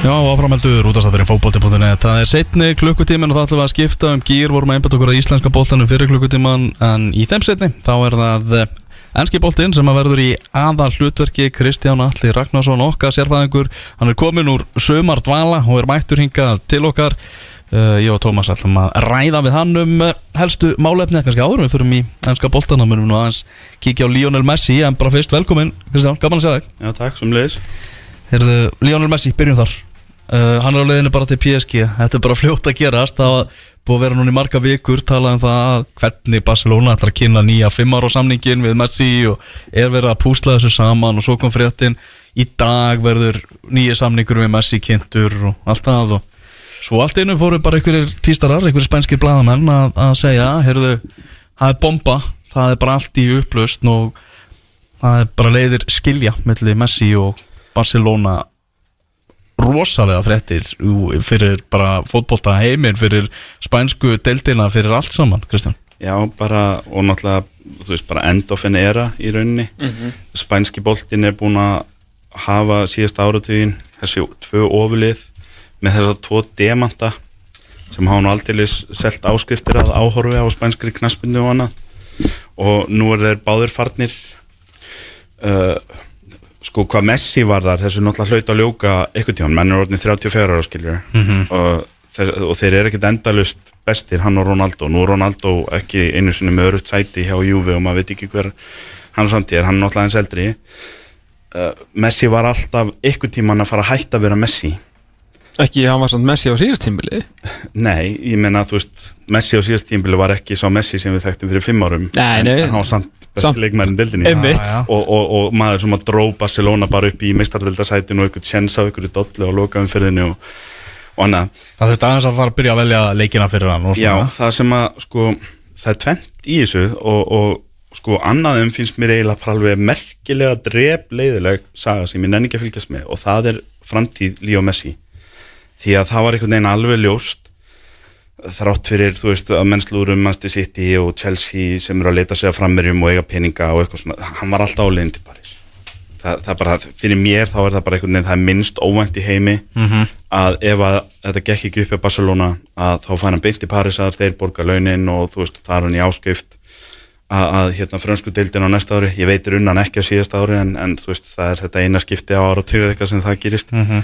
Já, áframeldur útastætturinn fókbólti.net Það er setni klukkutímin og það ætlum við að skipta um gýr vorum að einbæta okkur að íslenska bóltanum fyrir klukkutíman en í þeim setni þá er það enski bóltin sem að verður í aðal hlutverki Kristján Alli Ragnarsson okkar sérfæðingur hann er komin úr sömar dvala og er mættur hingað til okkar. Uh, Ég og Tómas ætlum að ræða við hann um uh, helstu málefni. Kannski áður við fyrir í enska bóltan þá munum við nú aðeins kíkja uh, Hann er á leiðinu bara til PSG Þetta er bara fljótt að gerast. Það búið að vera núna í marga vikur Talað um það að hvernig Barcelona ætlar að kynna nýja Fimmar á samningin við Messi Og er verið að púsla þessu saman Og svo kom fréttin Í dag verður nýja samningur við Messi kynntur Og allt það og Svo allt einu fóru bara einhverjir tístarar Einhverjir spænskir blaðamenn að, að segja Heyrðu, það er bomba Það er bara allt í upplöst Og það er bara leiðir skilja Mellir Messi og Barcelona rosalega fréttir ú, fyrir bara fótbolta heiminn fyrir spænsku deildina fyrir allt saman, Kristján. Já, bara, og náttúrulega, þú veist, bara endofin era í rauninni. Spænski boltin er búin að hafa síðast áratugin þessi tvö ofulið með þess að tvo demanta sem hafa nú aldrei selt áskriftir að áhorfi á spænskri knaspinu og annað. Og nú er þeir báður farnir uh, sko hvað Messi var þar þessu náttúrulega hlaut að ljóka ykkur tíma, menn er orðin 34 ára skiljur Mhm. og, þess, og þeir eru ekkert endalust bestir, hann og Ronaldo. Nú er Ronaldo ekki einu sinni með örutt sæti hjá Juve og maður veit ekki hver hann samtíð er, hann er náttúrulega eins eldri. Uh, Messi var alltaf ykkur tíma að fara að hætta að vera Messi. Ekki, hann var samt Messi á síðastímbili nei, ég menna að þú veist Messi á síðast tímbili var ekki sá Messi sem við þekktum fyrir fimm árum. Nei, en, nei. en hann var samt besti leikmærin dildinni og, og, og maður sem að dró Barcelona bara upp í meistardildasætinu og ykkur tjens á ykkur dollu og lokaðum fyrðinu og, og annað. Það þurfti aðeins að fara að byrja að velja leikina fyrir hann og Já, það sem að sko það er tvent í þessu og, og sko annaðum finnst mér eiginlega bara alveg merkilega drep leiðileg saga sem ég nenni ekki að fylgjast með og það er framtíð Líó Messi. Því að það var einhvern veginn alveg ljóst þrátt fyrir, þú veist, að mennslúrum Manchester City og Chelsea sem eru að leita sig að frammerjum og eiga peninga og eitthvað svona hann var alltaf á leiðin til Paris það, það er bara, fyrir mér þá er það bara einhvern veginn það er minnst óvænt í heimi Mhm. að ef að þetta gekk ekki upp í Barcelona að þá fær hann beint í Parísar þeir borga launin og þú veist, það er hann í áskrift að, að hérna frönsku deildin á næsta ári, ég veitir unnan ekki á síðasta ári en, en þú veist, það er þetta eina skipti á ára og tögu eitthvað sem það gerist Mhm.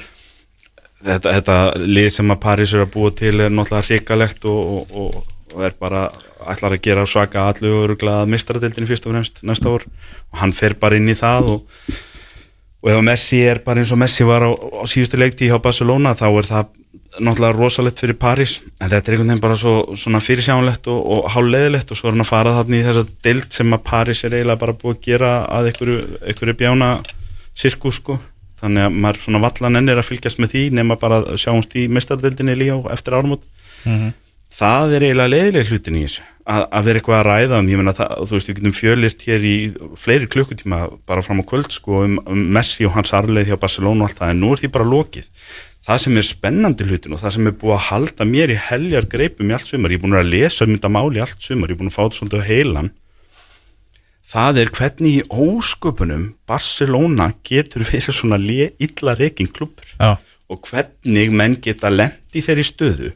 Þetta, þetta lið sem að París er að búa til er náttúrulega hrikalegt og, og, og, er bara ætlar að gera svaka allu og öruglega mistradeildinni fyrst og fremst næsta ár. Og hann fer bara inn í það og, og ef Messi er bara eins og Messi var á, á síðustu leikti hjá Barcelona þá er það náttúrulega rosalegt fyrir París. En þetta er einhvern veginn bara svo, svona fyrirsjánlegt og, og háleðilegt og svo er hann að fara þarna í þessa deild sem að París er eiginlega bara búið að gera að einhverju, einhverju bjána sirkus sko þannig að maður svona vallan ennir að fylgjast með því nema bara að sjáumst í mestardeldinni líka eftir árumót Mhm. það er eiginlega leiðileg hlutin í þessu að, að vera eitthvað að ræða um, ég meina það, þú veist, við getum fjölirt hér í fleiri klukkutíma bara fram á kvöld sko um, um Messi og hans arleið hjá Barcelona og allt það, en nú er því bara lokið það sem er spennandi hlutin og það sem er búið að halda mér í heljar greipum í allt sumar, ég er búin að lesa um þetta máli í allt sumar, ég er búin að fá þetta svolítið á heilan það er hvernig í ósköpunum Barcelona getur verið svona illa reikin klubur Já, og hvernig menn geta lent í þeirri stöðu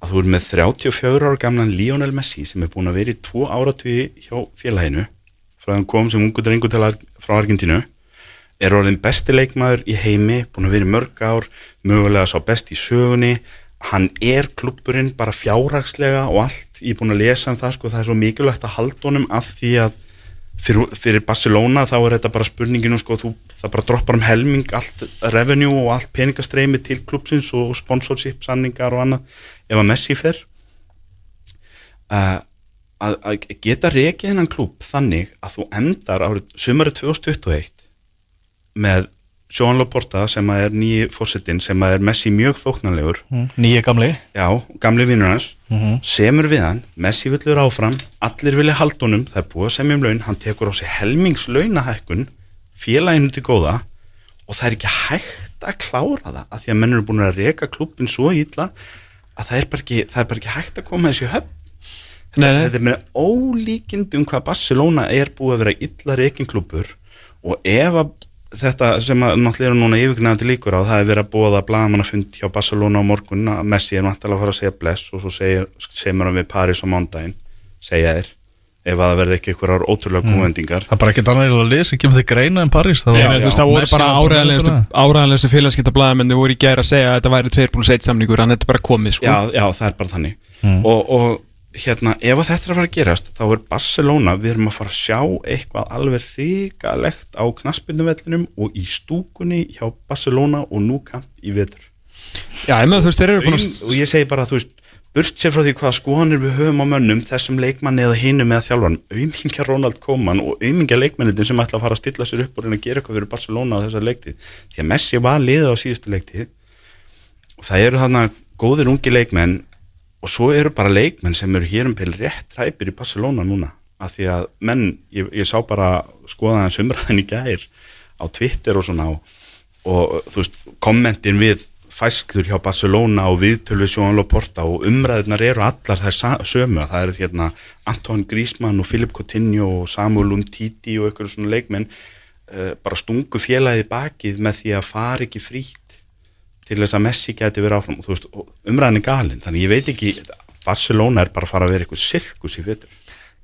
að þú er með 34 ára gamlan Lionel Messi sem er búin að vera í tvo áratugi hjá félaginu frá þann kom sem ungu drengu til frá Argentínu er orðin besti leikmaður í heimi búin að vera í mörg ár mögulega sá best í sögunni. Hann er klubburinn bara fjárhagslega og allt, ég er búin að lesa um það sko, það er svo mikilvægt að halda honum af því að fyrir, fyrir Barcelona þá er þetta bara spurninginu sko, þú, það bara droppar um helming allt revenue og allt peningastreimi til klubsins og sponsorship samningar og annað ef að Messi fer. Uh, að, að geta rekið hennan klub þannig að þú endar árið sumarið 2021 með Joan Laporta sem að er nýji fórsetin sem að er Messi mjög þóknanlegur nýja gamli já, gamli vinnur hans Mhm. semur við hann, Messi villur áfram allir vilja halda honum, það er búið að semja um laun hann tekur á sig helmingslaunahækkun félaginu til góða og það er ekki hægt að klára það af því að menn eru búin að reka klubbin svo illa að það er bara ekki, það er bara ekki hægt að koma þessi höfn nei. þetta er með ólíkindi um hvað Barcelona er búið að vera illa rekinklubur og ef að þetta sem að náttúrulega eru núna yfirgnæðandi líkur á, það er verið að bóða blagamannafund hjá Barcelona á morgun að Messi er náttúrulega að fara að segja bless og svo segir, segir hann við Paris á mándaginn segja þér, ef að það verði ekki einhverjar ótrúlega Mm. kúvendingar Það er bara ekkert annað að lið sem kemur þig greina en París Já, já, þú veist, það voru bara var áræðanlegustu áræðanlegustu félagskipta blæðamenni voru í gæra að segja að þetta væri 2 pluss 1 samningur en þetta er bara komið sko. já, já, það er bara þannig og, og hérna, ef að þetta er að fara að gerast þá er Barcelona, við erum að fara að sjá eitthvað alveg ríkalegt á knaspinduvellinum og í stúkunni hjá Barcelona og nú kamp í vetur. Já, með veist, Aum, og ég segi bara, þú veist burt sér frá því hvaða skoðanir við höfum á mönnum þessum leikmanni eða hinum eða þjálfan aumingja Ronald Koeman og aumingja leikmannitin sem ætla að fara að stilla sér upp og reyna að gera eitthvað fyrir Barcelona á þessar leiktið því að Messi var liðið á síðustu leiktið og það eru þarna góðir ungi leikmenn og svo eru bara leikmenn sem eru hér um peil rétt ræpir í Barcelona núna. Af því að menn, ég, ég sá bara skoðaðan sumraðin í gær á Twitter og svona og, og þú veist, kommentin við fæslur hjá Barcelona og viðtölu við Sjónal og Porta og umræðunar eru allar þær sömu, það eru hérna Anton Griezmann og Filip Coutinho og Samuel Umtiti og einhverju svona leikmenn uh, bara stungu félagið bakið með því að fara ekki frítt til þess að Messi geti verið áfram. Og þú veist, umræðin er galinn, þannig ég veit ekki Barcelona er bara að fara að vera eitthvað sirkus í fjötur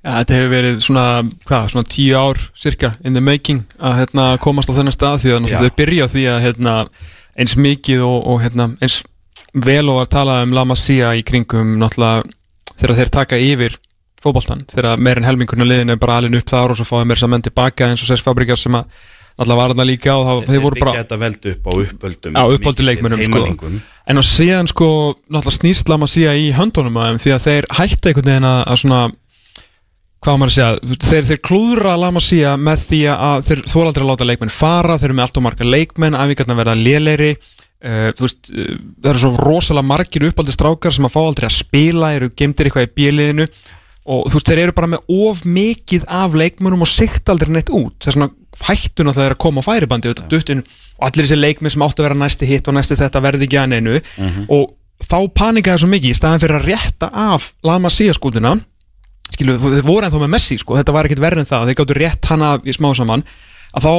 Já, þetta hefur verið svona, hvað, svona tíu ár cirka in the making að hérna, komast á þennan stað því að þau byrja á því að hérna, eins mikið og, og hérna, eins vel og að tala um La Masia í kringum náttúrulega þegar þeir taka yfir fótboltan, þegar meir en helmingurinn af liðinu er bara alveg upp þar og svo fáið meir saman tilbaka eins og Sess Fabregas sem að náttúrulega var þarna líka og það, þeir voru bara þetta veldu upp á uppöldum Já, uppöldum leikmönnum, sko. En á síðan sko, náttúrulega snýst Lama síða í höndunum að þeim því að þeir hætta einhvern veginn að, að svona hvað á maður að segja, þeir, þeir klúðra Lama síða með því að þeir þólaldri að láta leikmenn fara, þeir eru með allt og marga leikmenn æfingarna verða léleiri uh, þú veist, uh, það eru svo rosalega margir uppaldi strákar sem að fá aldrei að spila eru gemdir eitthvað í bjöliðinu og þú veist, þeir eru bara með of mikið af leikmennum og sikt aldrei neitt út það er svona það er að koma á færibandi og allir þessi leikmenn sem áttu að vera næsti hitt og næsti þetta verði ekki að neinu. Og þá panikaði svo mikið í staðan fyrir að rétta af Lama síðaskútuna skilu, þeir voru ennþá með Messi sko, þetta var ekkit verið en það, þeir gáttu rétt hana í smá saman, að þá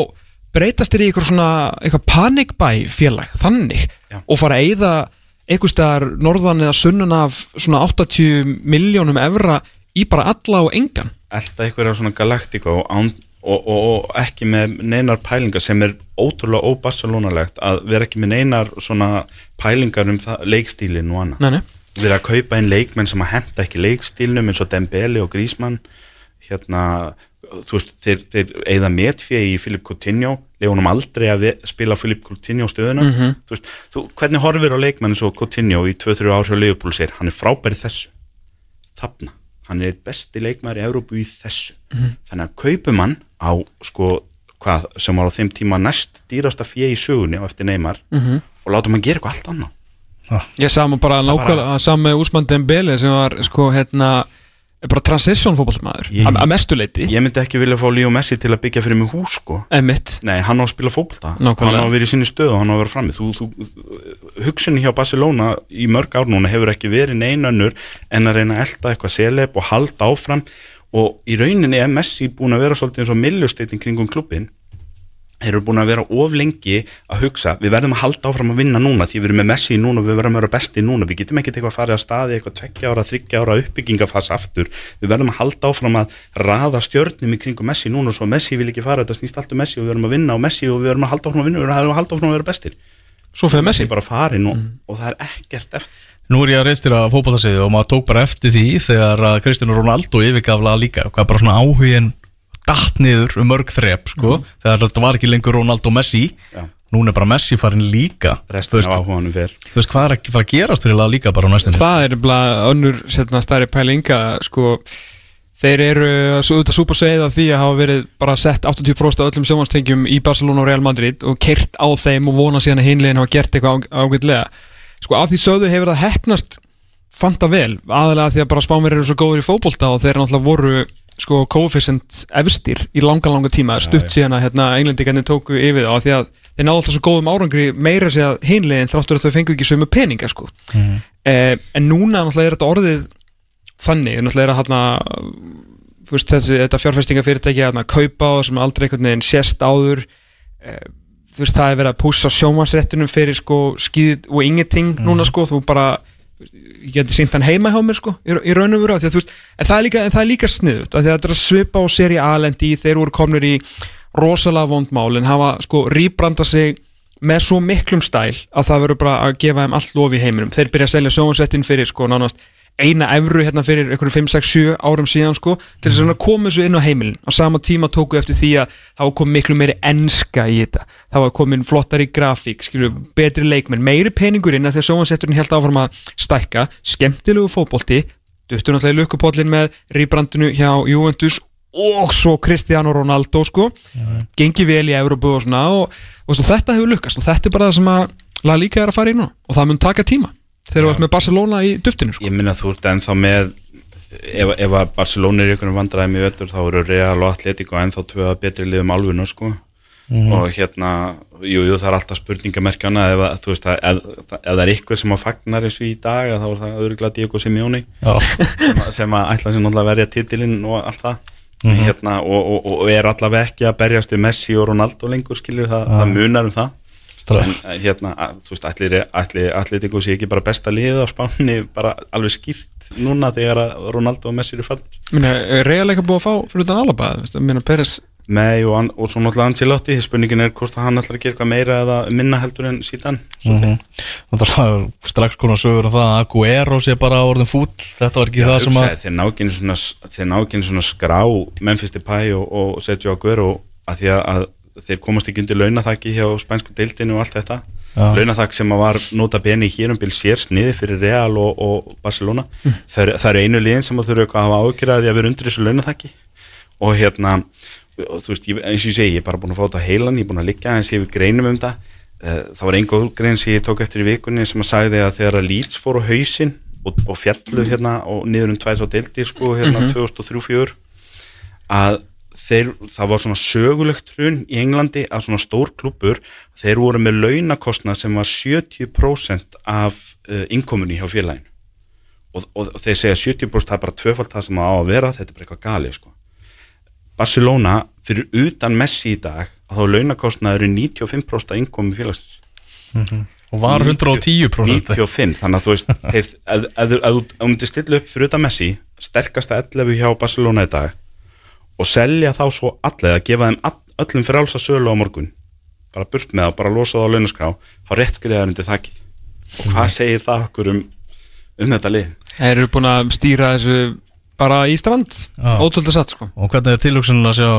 breytast þeir í eitthvað svona, eitthvað panikbæ félag, þannig Já. og fara að eyða einhvers staðar norðan eða sunnan af svona 80 miljónum evra í bara alla og engan. Elda einhverja svona galaktika og, án, og, og, og ekki með neinar pælingar sem er ótrúlega óbarsalónalegt að vera ekki með neinar svona pælingar um það, leikstílin og annað. Nei, nei. við erum að kaupa inn leikmenn sem að henda ekki leikstílnum eins og Dembele og Griezmann. Hérna, þú veist, þeir, þeir eigða metfið í Filip Coutinho. Lefunum aldrei að spila Filip Coutinho stöðuna, Mhm. þú veist, þú, hvernig horfir á leikmenn eins og Coutinho í 2-3 ár hjá Leopold sér, hann er frábæri þessu. Þarna, hann er besti leikmæri í Európu í þessu, þannig að kaupum hann á, sko, hvað sem var á þeim tíma næst dýrasta fjö í sögunni á eftir Neymar Mhm. og látum hann gera eitthvað allt annað. Ég sá maður bara nákvæmlega sá með Úsmann Dembele sem var sko hérna bara transition fótballsmaður Ég- að mestuleiti, ég myndi ekki vilja fá Leo Messi til að byggja fyrir mig hús, sko. Emitt Nei, hann á að spila fótbolta. Nákvæmlega. Hann á að vera í sinni stöðu og hann á að vera frammi. Þú, þú, Hugsunni hjá Barcelona í mörg ár núna hefur ekki verið neinönnur en að reyna að elda eitthvað seleb og halda áfram og í rauninni er Messi búin að vera svolítið eins og millusteytin kringum klubbin þeir eru búin að vera of lengi að hugsa við verðum að halda áfram að vinna núna því við erum með Messi núna og við verðum að vera besti núna við getum ekkert eitthvað að fara að staði eitthvað tveggja ára, þryggja ára uppbyggingafas aftur. Við verðum að halda áfram að raða stjörnum í kringum Messi núna og svo Messi vil ekki fara þetta snýst allt um Messi og við verðum að vinna á Messi og við verðum að halda áfram að vinna og við verðum að halda áfram að vera bestir. Svo fyrir Messi bara farin og, og það er ekkert eftir Nú er ég að reistira fótballtarsið og maður tók bara eftir því þegar að Kristján Ronaldo yfirgafla líka, hvað bara svona áhugin datt niður um mörg þrep sko, þegar þetta var ekki lengur Ronaldo Messi. Já. núna er bara Messi farin líka. Þú restin veist, af áhuganum fer. þú veist hvað er ekki fara að gerast fyrir það líka bara á næstinni Það er bara önnur setna stærri pælinga sko. Þeir eru svo auðvitað súpa segið af því að hafa verið bara sett 80% af öllum sjónvastengjum í Barcelona og Real Madrid og kert á þeim og vona síðan að hinlegin hafa gert eitthvað ágætlega Sko af því sögðu hefur það hefnast fanta vel, aðalega því að bara spánverið eru svo góður í fótbolta og þeir náttúrulega voru sko coefficient efstir í langa langa tíma, stutt síðan að hérna, englendingarnir tóku yfir og því að þeir náðu alltaf svo góðum árangri meira sér að hinlegin þráttur að þau fengu ekki sömu peninga sko. Eh, en núna náttúrulega er þetta orðið þannig, náttúrulega er að hérna veist, þessi, þetta fjárfestingafyrirtæki hérna kaupa á sem aldrei einhvern veginn sést áður. Eh, þú veist, það er verið að pússa sjómasréttunum fyrir sko skýð og ingenting núna sko, þú bara ég geti syngt hann heima hjá mér sko í, í raun og veru, af því að þú veist, en það er líka, er líka sniðut, að þetta er að svipa á seri A-lendi þeir voru komnir í rosalega vondmál en hafa sko rýbranda sig með svo miklum stæl að það verður bara að gefa þeim allt lofi í heiminum. Þeir byrja að selja sjómasréttin fyrir sko nánast eina evru hérna fyrir einhverjum 5, 6, 7 árum síðan sko til þess að koma þessu inn á heimilin. Á sama tíma tóku eftir því að það var komið miklu meiri enska í þetta. Það var komin flottari grafík, skilju, betri leikmenn meiri peningur inn að því að sjómansetturinn held áfram að stækka, skemmtilegu fótbolti duttur náttúrulega í lukkupóllin með rýbrandinu hjá Juventus og svo Cristiano Ronaldo sko. Gengi vel í Európu og svona og, og, og þetta hefur lukkast og þetta er bara það sem að laga líka er að fara í nú og það mun taka tíma þegar þú ert með Barcelona í duftinu sko. Ég minna þú ert ennþá með ef, ef að Barcelona er ykkur vandræði með öllur þá eru Real og Atletico ennþá tvöða betri liðum álfinu sko. Og hérna, jú, jú, það er alltaf spurningamerkjana ef, að, þú veist, að, ef, ef það er ykkur sem að fagnar þessu í dag þá er það öðruglega Diego Simeone. Sem, að- sem að ætla sér náttúrulega að verja titilinn og allt það. Hérna, og, og, og er allavega ekki að berjast við Messi og Ronaldo lengur skilur það, það munar um það. En hérna, að, þú veist, allir, allir, allir ykkur sé ekki bara besta liðið á spáni bara alveg skýrt núna þegar Ronaldo og Messi eru Minna, er Real eitthvað búið að fá fyrir utan Alaba? Peres, Nei, og, hann- og svo náttúrulega Ancelotti spurningin er hvort að hann ætlar að gera eitthvað meira eða minna heldur en síðan. Það er strax konar sögur um það að Aguero sé bara orðin fúll. Þetta var ekki það sem að þeir ná ekki svona, skrá Memphis Depay og, og Sergio Aguero að því að þeir komast ekki undir launathaki hjá spænsku deildinu og allt þetta. Já. launathak sem var nota beni í hérumbil sér sniði fyrir Real og, og Barcelona. Það, eru- það eru einu liðin sem að þurfa eitthvað að hafa ágjörði að vera undir þessu launathaki og hérna og þú veist, ég, eins og ég segi, ég er bara búin að fá þetta á heilan ég er búin að liggja eins yfir greinum um það Eh, það var einn góð grein sem ég tók eftir í vikunni sem að sagði að þegar að Leeds fór á hausinn og, og fjallu hérna og niður um tvær þá deildi sko hérna 2003-2004 að þeir, það var svona sögulegt hrun í Englandi að svona stór klubur þeir voru með launakostnað sem var 70% af uh, innkomunni hjá félaginu. Og, og, og þeir segja 70% það er bara tvöfald það sem á að vera þetta er bara eitthvað galið sko. Barcelona fyrir utan Messi í dag að þá launakostnaður er 95% af innkomi félagsins. Og var 110% 95, þannig að þú veist þeir, ef, ef, ef, ef þú myndir stilla upp fyrir utan Messi, sterkasta 11 hjá Barcelona í dag og selja þá svo allega, gefa þeim all, öllum fyrir alls að sölu á morgun. Bara burt með það, bara losa það á launaskrá þá rétt skriðar undir þakkið og hvað segir það okkur um, um þetta lið? þeir eru búin að stýra þessu bara í strand ótrúlega satt sko. Og hvernig er tilhugsunin að sjá,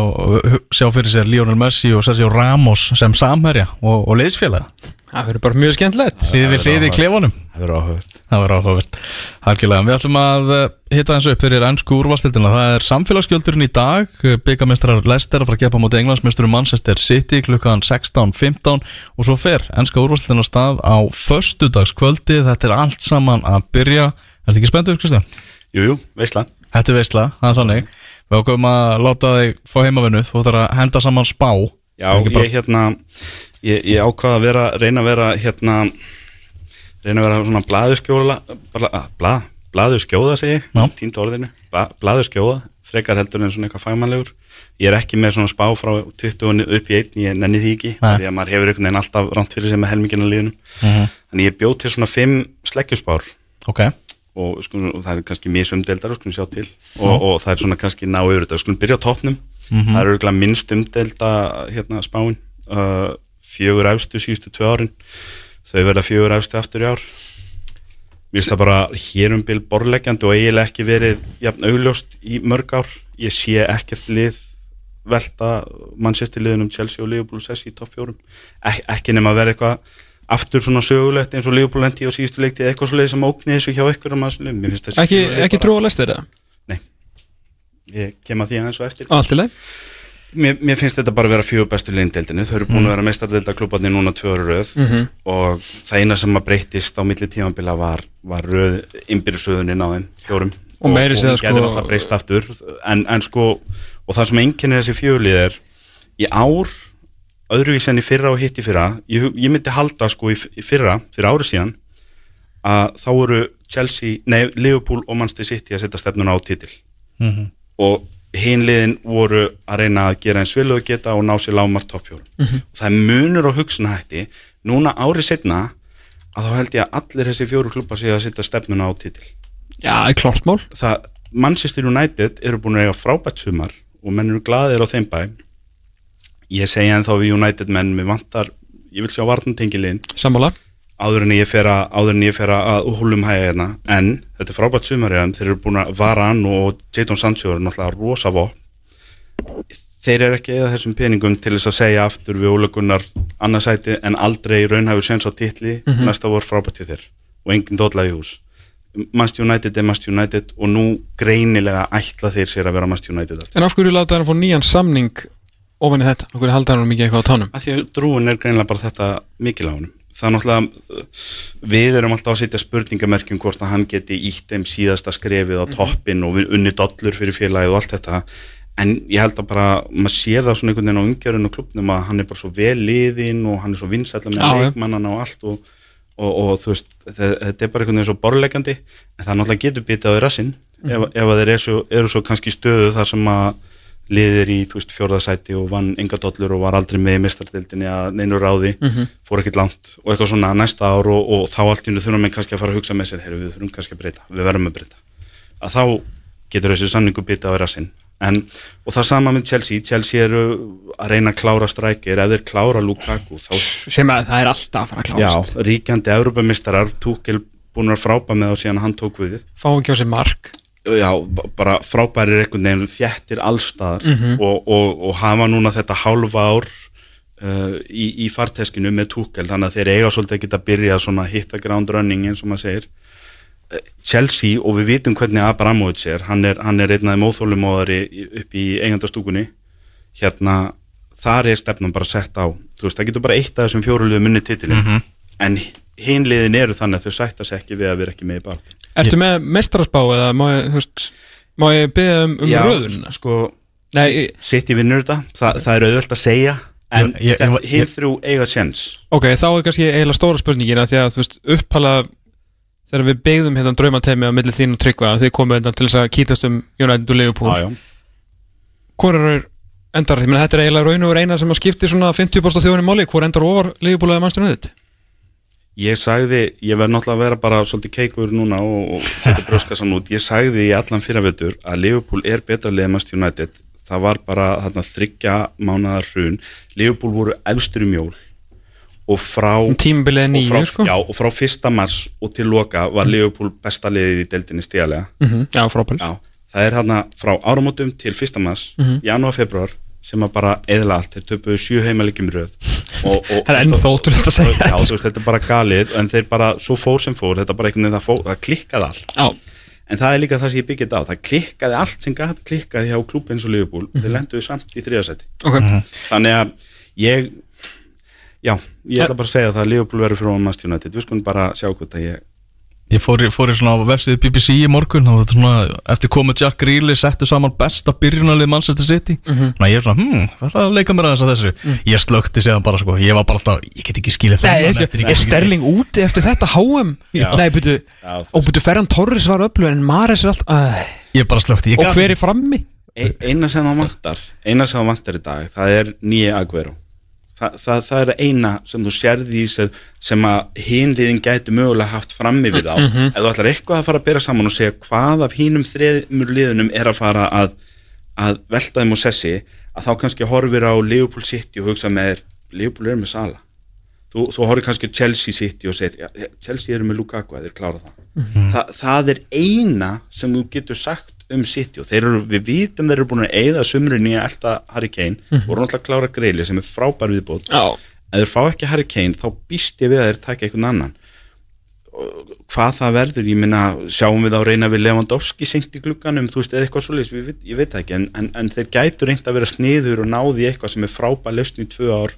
sjá fyrir sér Lionel Messi og Sergio Ramos sem samherja og, og leiðsfélaga það verður bara mjög skemmtilegt. Hlýði við hlýði í klefanum. Það verður áhugavert. Það var áhugavert. Algjörlega, við ætlum að eh, hitta eins upp fyrir ennsku úrvalstildina Það er samfélagsgjöldurinn í dag. Byggamestrar Leicester að fara að gefa móti Englandsmeisturum Manchester City klukkan 16.15 og svo fer ennska úrvalstildina stað á föstudagskvöldi. Þetta er allt saman að byrja. Er þetta ekki spenntur, Kristján? Jú, jú, veistlan Þetta er veistla, það er þannig. Við ákveðum að láta þig fá heimavinnu. Þú ætlar að henda saman spá. Já, ég hérna ég, ég ákvaða að vera, reyna að vera hérna reyna að vera svona blaðuskjóla bla, blað, blaðuskjóða segi Já. ég, týndu orðinu, bla, blaðuskjóða frekar heldur en svona eitthvað fagmannlegur. Ég er ekki með svona spá frá 20 upp í einn, ég nenni því ekki Nei. því að maður hefur einhvern veginn alltaf ránt fyrir sig með helmingina liðunum Mhm. þannig ég bjóð til svona 5 sleggjuspár Ok, og, sko, og það er kannski mjög sjá til. Og, og það er svona kannski ná yfir þetta. Skulum byrja á topnum það er örgulega minnst umdelda hérna spáin. Uh, fjögur efstu síðustu tvö árin. Þau verða fjögur efstu aftur í ár. Mér finnst það bara hér um bil borleggjandi og eiginlega ekki verið jafn augljóst í mörg ár. Ég sé ekkert lið velta mannsestir liðunum Chelsea og Liverpool sessi í topp fjórum. Ek ekki nema að vera eitthvað aftur svona sögulegt eins og Liverpool lendi á síðustu leikti eða eitthvað svo leið sem ógni þessu hjá ykkur um að þessi ekki, ekki trú á lestir eða? Ég kem að því aðeins og eftir. Allt í leið mér, mér finnst þetta bara að vera fjögur bestu liðindeldinu þau eru búin að vera meistardeldaklubbarnir núna tvö ára röð. Mhm. og það eina sem að breytist á milli tímabila var, var röð innbyrðsöðunin á þeim fjórum. Og og segja, hún getur sko- alltaf breyst aftur. En, en sko, og það sem einkennir þessi fjölið er í ár öðruvís en í fyrra og hitt í fyrra ég, ég myndi halda sko í, fyrra fyrir ári síðan að þá voru Chelsea, nei, Liverpool og Manchester City að setja stefnuna á titil. Mhm. og hinliðin voru að reyna að gera eins vel og geta og ná sér lámar toppfjórun Mhm. og það er munur á hugsunahætti núna árið setna að þá held ég að allir þessi fjóru klubbar séu að setja stefnuna á titil. Já, klart mál. Það, Manchester United eru búin að eiga frábært sumar og menn eru glaðir á þeim bæ. Ég segja en þá við United menn mér vantar, ég vil sjá varnantengilinn Sammála áður en ég fer að, að húlum hæga hérna, en þetta er frábært sumar hérna, þeir eru búin að vara hann og Jadon Sancho er náttúrulega rosa vó þeir eru ekki eða þessum peningum til þess að segja aftur við ólegunar annarsæti en aldrei raunhæfur sens á titli. Næsta voru frábært til þér. Og enginn dótlaði hús. Manchester United er Manchester United og nú greinilega ætla þeir sér að vera Manchester United. En af hverju láta hann fá nýjan samning ofan í þetta? Af hverju halda hann mikið eitthvað á tánum? að því að drúin er greinilega bara þetta mikil á honum það er náttúrulega uh, við erum alltaf að setja spurningamerkjum hvort að hann geti ítt þeim síðasta skrefið á toppin og við- unni dollur fyrir félagið og allt þetta. En ég held að bara, maður sér það svona einhvern veginn á umgjörun og klubnum að hann er bara svo vel liðinn og hann er svo vinsætla með já. leikmannana og allt og, og, og þú veist, þetta, er bara einhvern veginn svo borlegjandi en það náttúrulega getur bitið á því rassinn ef, ef að þeir eru svo, eru svo kannski stöðu þar sem að liðir í fjórðasæti og vann enga dollur og var aldrei með í mistardildinni að neinu ráði fór ekkert langt og eitthvað svona næsta ár og, og þá allt í hennu þurfum við kannski að fara að hugsa með sér heyrðu við þurfum kannski að breyta, við verðum að breyta. Að þá getur þessi samningu bitið á en, og það sama með Chelsea. Chelsea eru að reyna að klára strækir. Ef þeir klára Lukaku þá Sem að það er alltaf að fara að Já, klárast. ríkjandi Evropamistarar Túkel búin að frábæð með þá síðan hann tók við. Fá ekki á sig mark Já, bara frábærir einhvern veginn þjættir allstaðar Mhm. og, og, og hafa núna þetta hálfa ár uh, í, í farteskinu með Túkel þannig að þeir eiga svolítið að geta byrjað svona hitta ground running eins og maður segir. Eh, Chelsea og við vitum hvernig Abramovic er, hann er, hann er einnaði móþólumóðari upp í eigandastúkunni hérna, þar er stefnum bara sett á, þú veist, það getur bara eitt af þessum fjóruliðu munni titilin en hinliðin eru þannig að þau sætta sig ekki við að vera ekki með í barð Ertu með mestarasbá eða má ég, veist Má ég byggja um, um Já, röðun? sko, Nei, ég- City vinnur þetta, Þa, það er auðvöld að segja en Ég- ég- þetta ég- hinn þrjú eiga sjens Ok, þá er kannski eiginlega stóra spurningin að því að þú veist, upphala þegar við beigðum hérna draumatemi á milli þín og tryggva að þið komum hérna til þess að kýtast um United og Liverpool já. Hvor er endar? Ég meina þetta er eiginlega raun og eina sem að skipti svona 50% þjóðunum máli Hvor endar ofar Liverpool eða Manchester United? Ég sagði, ég verð náttúrulega að vera bara svolítið keikur núna og, og setja brjóskassan út. Ég sagði í allan fyrravetur að Liverpool er betra leðmast United. Það var bara þarna þryggja mánadar hrun. Liverpool voru efstur í mjól og frá er og frá, sko. Já, og frá fyrsta mars og til loka var Liverpool besta liðið í deildinni stíðalega Mhm, Já, frábæl Já, það er hérna frá áramótum til fyrsta mars, Mhm. janúar, februar sem að bara eðla allt, þeir töpuðu sjö heimalegjum röð. Og, og, Það er ennþá ótrúlegt að segja Já, þú veist, þetta er bara galið en þeir bara, svo fór sem fór, þetta bara einhvern veginn það, fór, það klikkaði allt. Já, en það er líka það sem ég byggði á, það klikkaði allt sem gæti klikkaði hjá klúb eins og Liverpool Mhm. þeir lenduðu samt í þriðasæti ok. Þannig að ég já, ég ætla bara að segja það að Liverpool verður fyrir Manchester United, við skulum bara sjá hvað það ég Ég fór, fór í svona á vefsíðu BBC í morgun og þetta svona, eftir komið Jack Greeley settu saman besta byrjunalið Manchester City. Mhm. Þannig að ég er svona, hmm, hvað það að leika mér aðeins að þessu? Ég slökti séðan bara sko, ég var bara alltaf, ég get ekki skilið Nei, þennan er, eftir, ég er ekki- Sterling úti eftir þetta HM? Já. Nei, byrju. Og byrju Ferran Torres var öflug en Mares er allt uh, Ég bara slökti, ég Og gat- hver er frammi? E- eina sem það vantar eina sem það vantar í dag, það er nýja Aguero Þa, það, það er eina sem þú sérði í sér sem að hinliðin gæti mögulega haft frammi við á. Ef þú ætlar eitthvað að fara að bera saman og segja hvað af hínum þreðmur liðunum er að fara að, að velta þeim og sessi að þá kannski horfir á Liverpool City og hugsa með Liverpool er með Sala þú, þú horfir kannski Chelsea City og segir ja, Chelsea eru með Lukaku að þeir klára það. Þa, það er eina sem þú getur sagt um City og þeir eru, við vitum þeir eru búin að eigða sumrin í að elta Harry Kane og voru náttúrulega að klára greili sem er frábær viðbót. Já. Ef þeir fá ekki Harry Kane þá býst ég við að þeir taka einhvern annan. Og hvað það verður, ég minna sjáum við á reyna við Lewandowski senkt í glugganum, þú veist, eða eitthvað svolítið ég veit ekki, en, en, en þeir gætu reynd að vera sniður og náði eitthvað sem er frábær lausn í tvö ár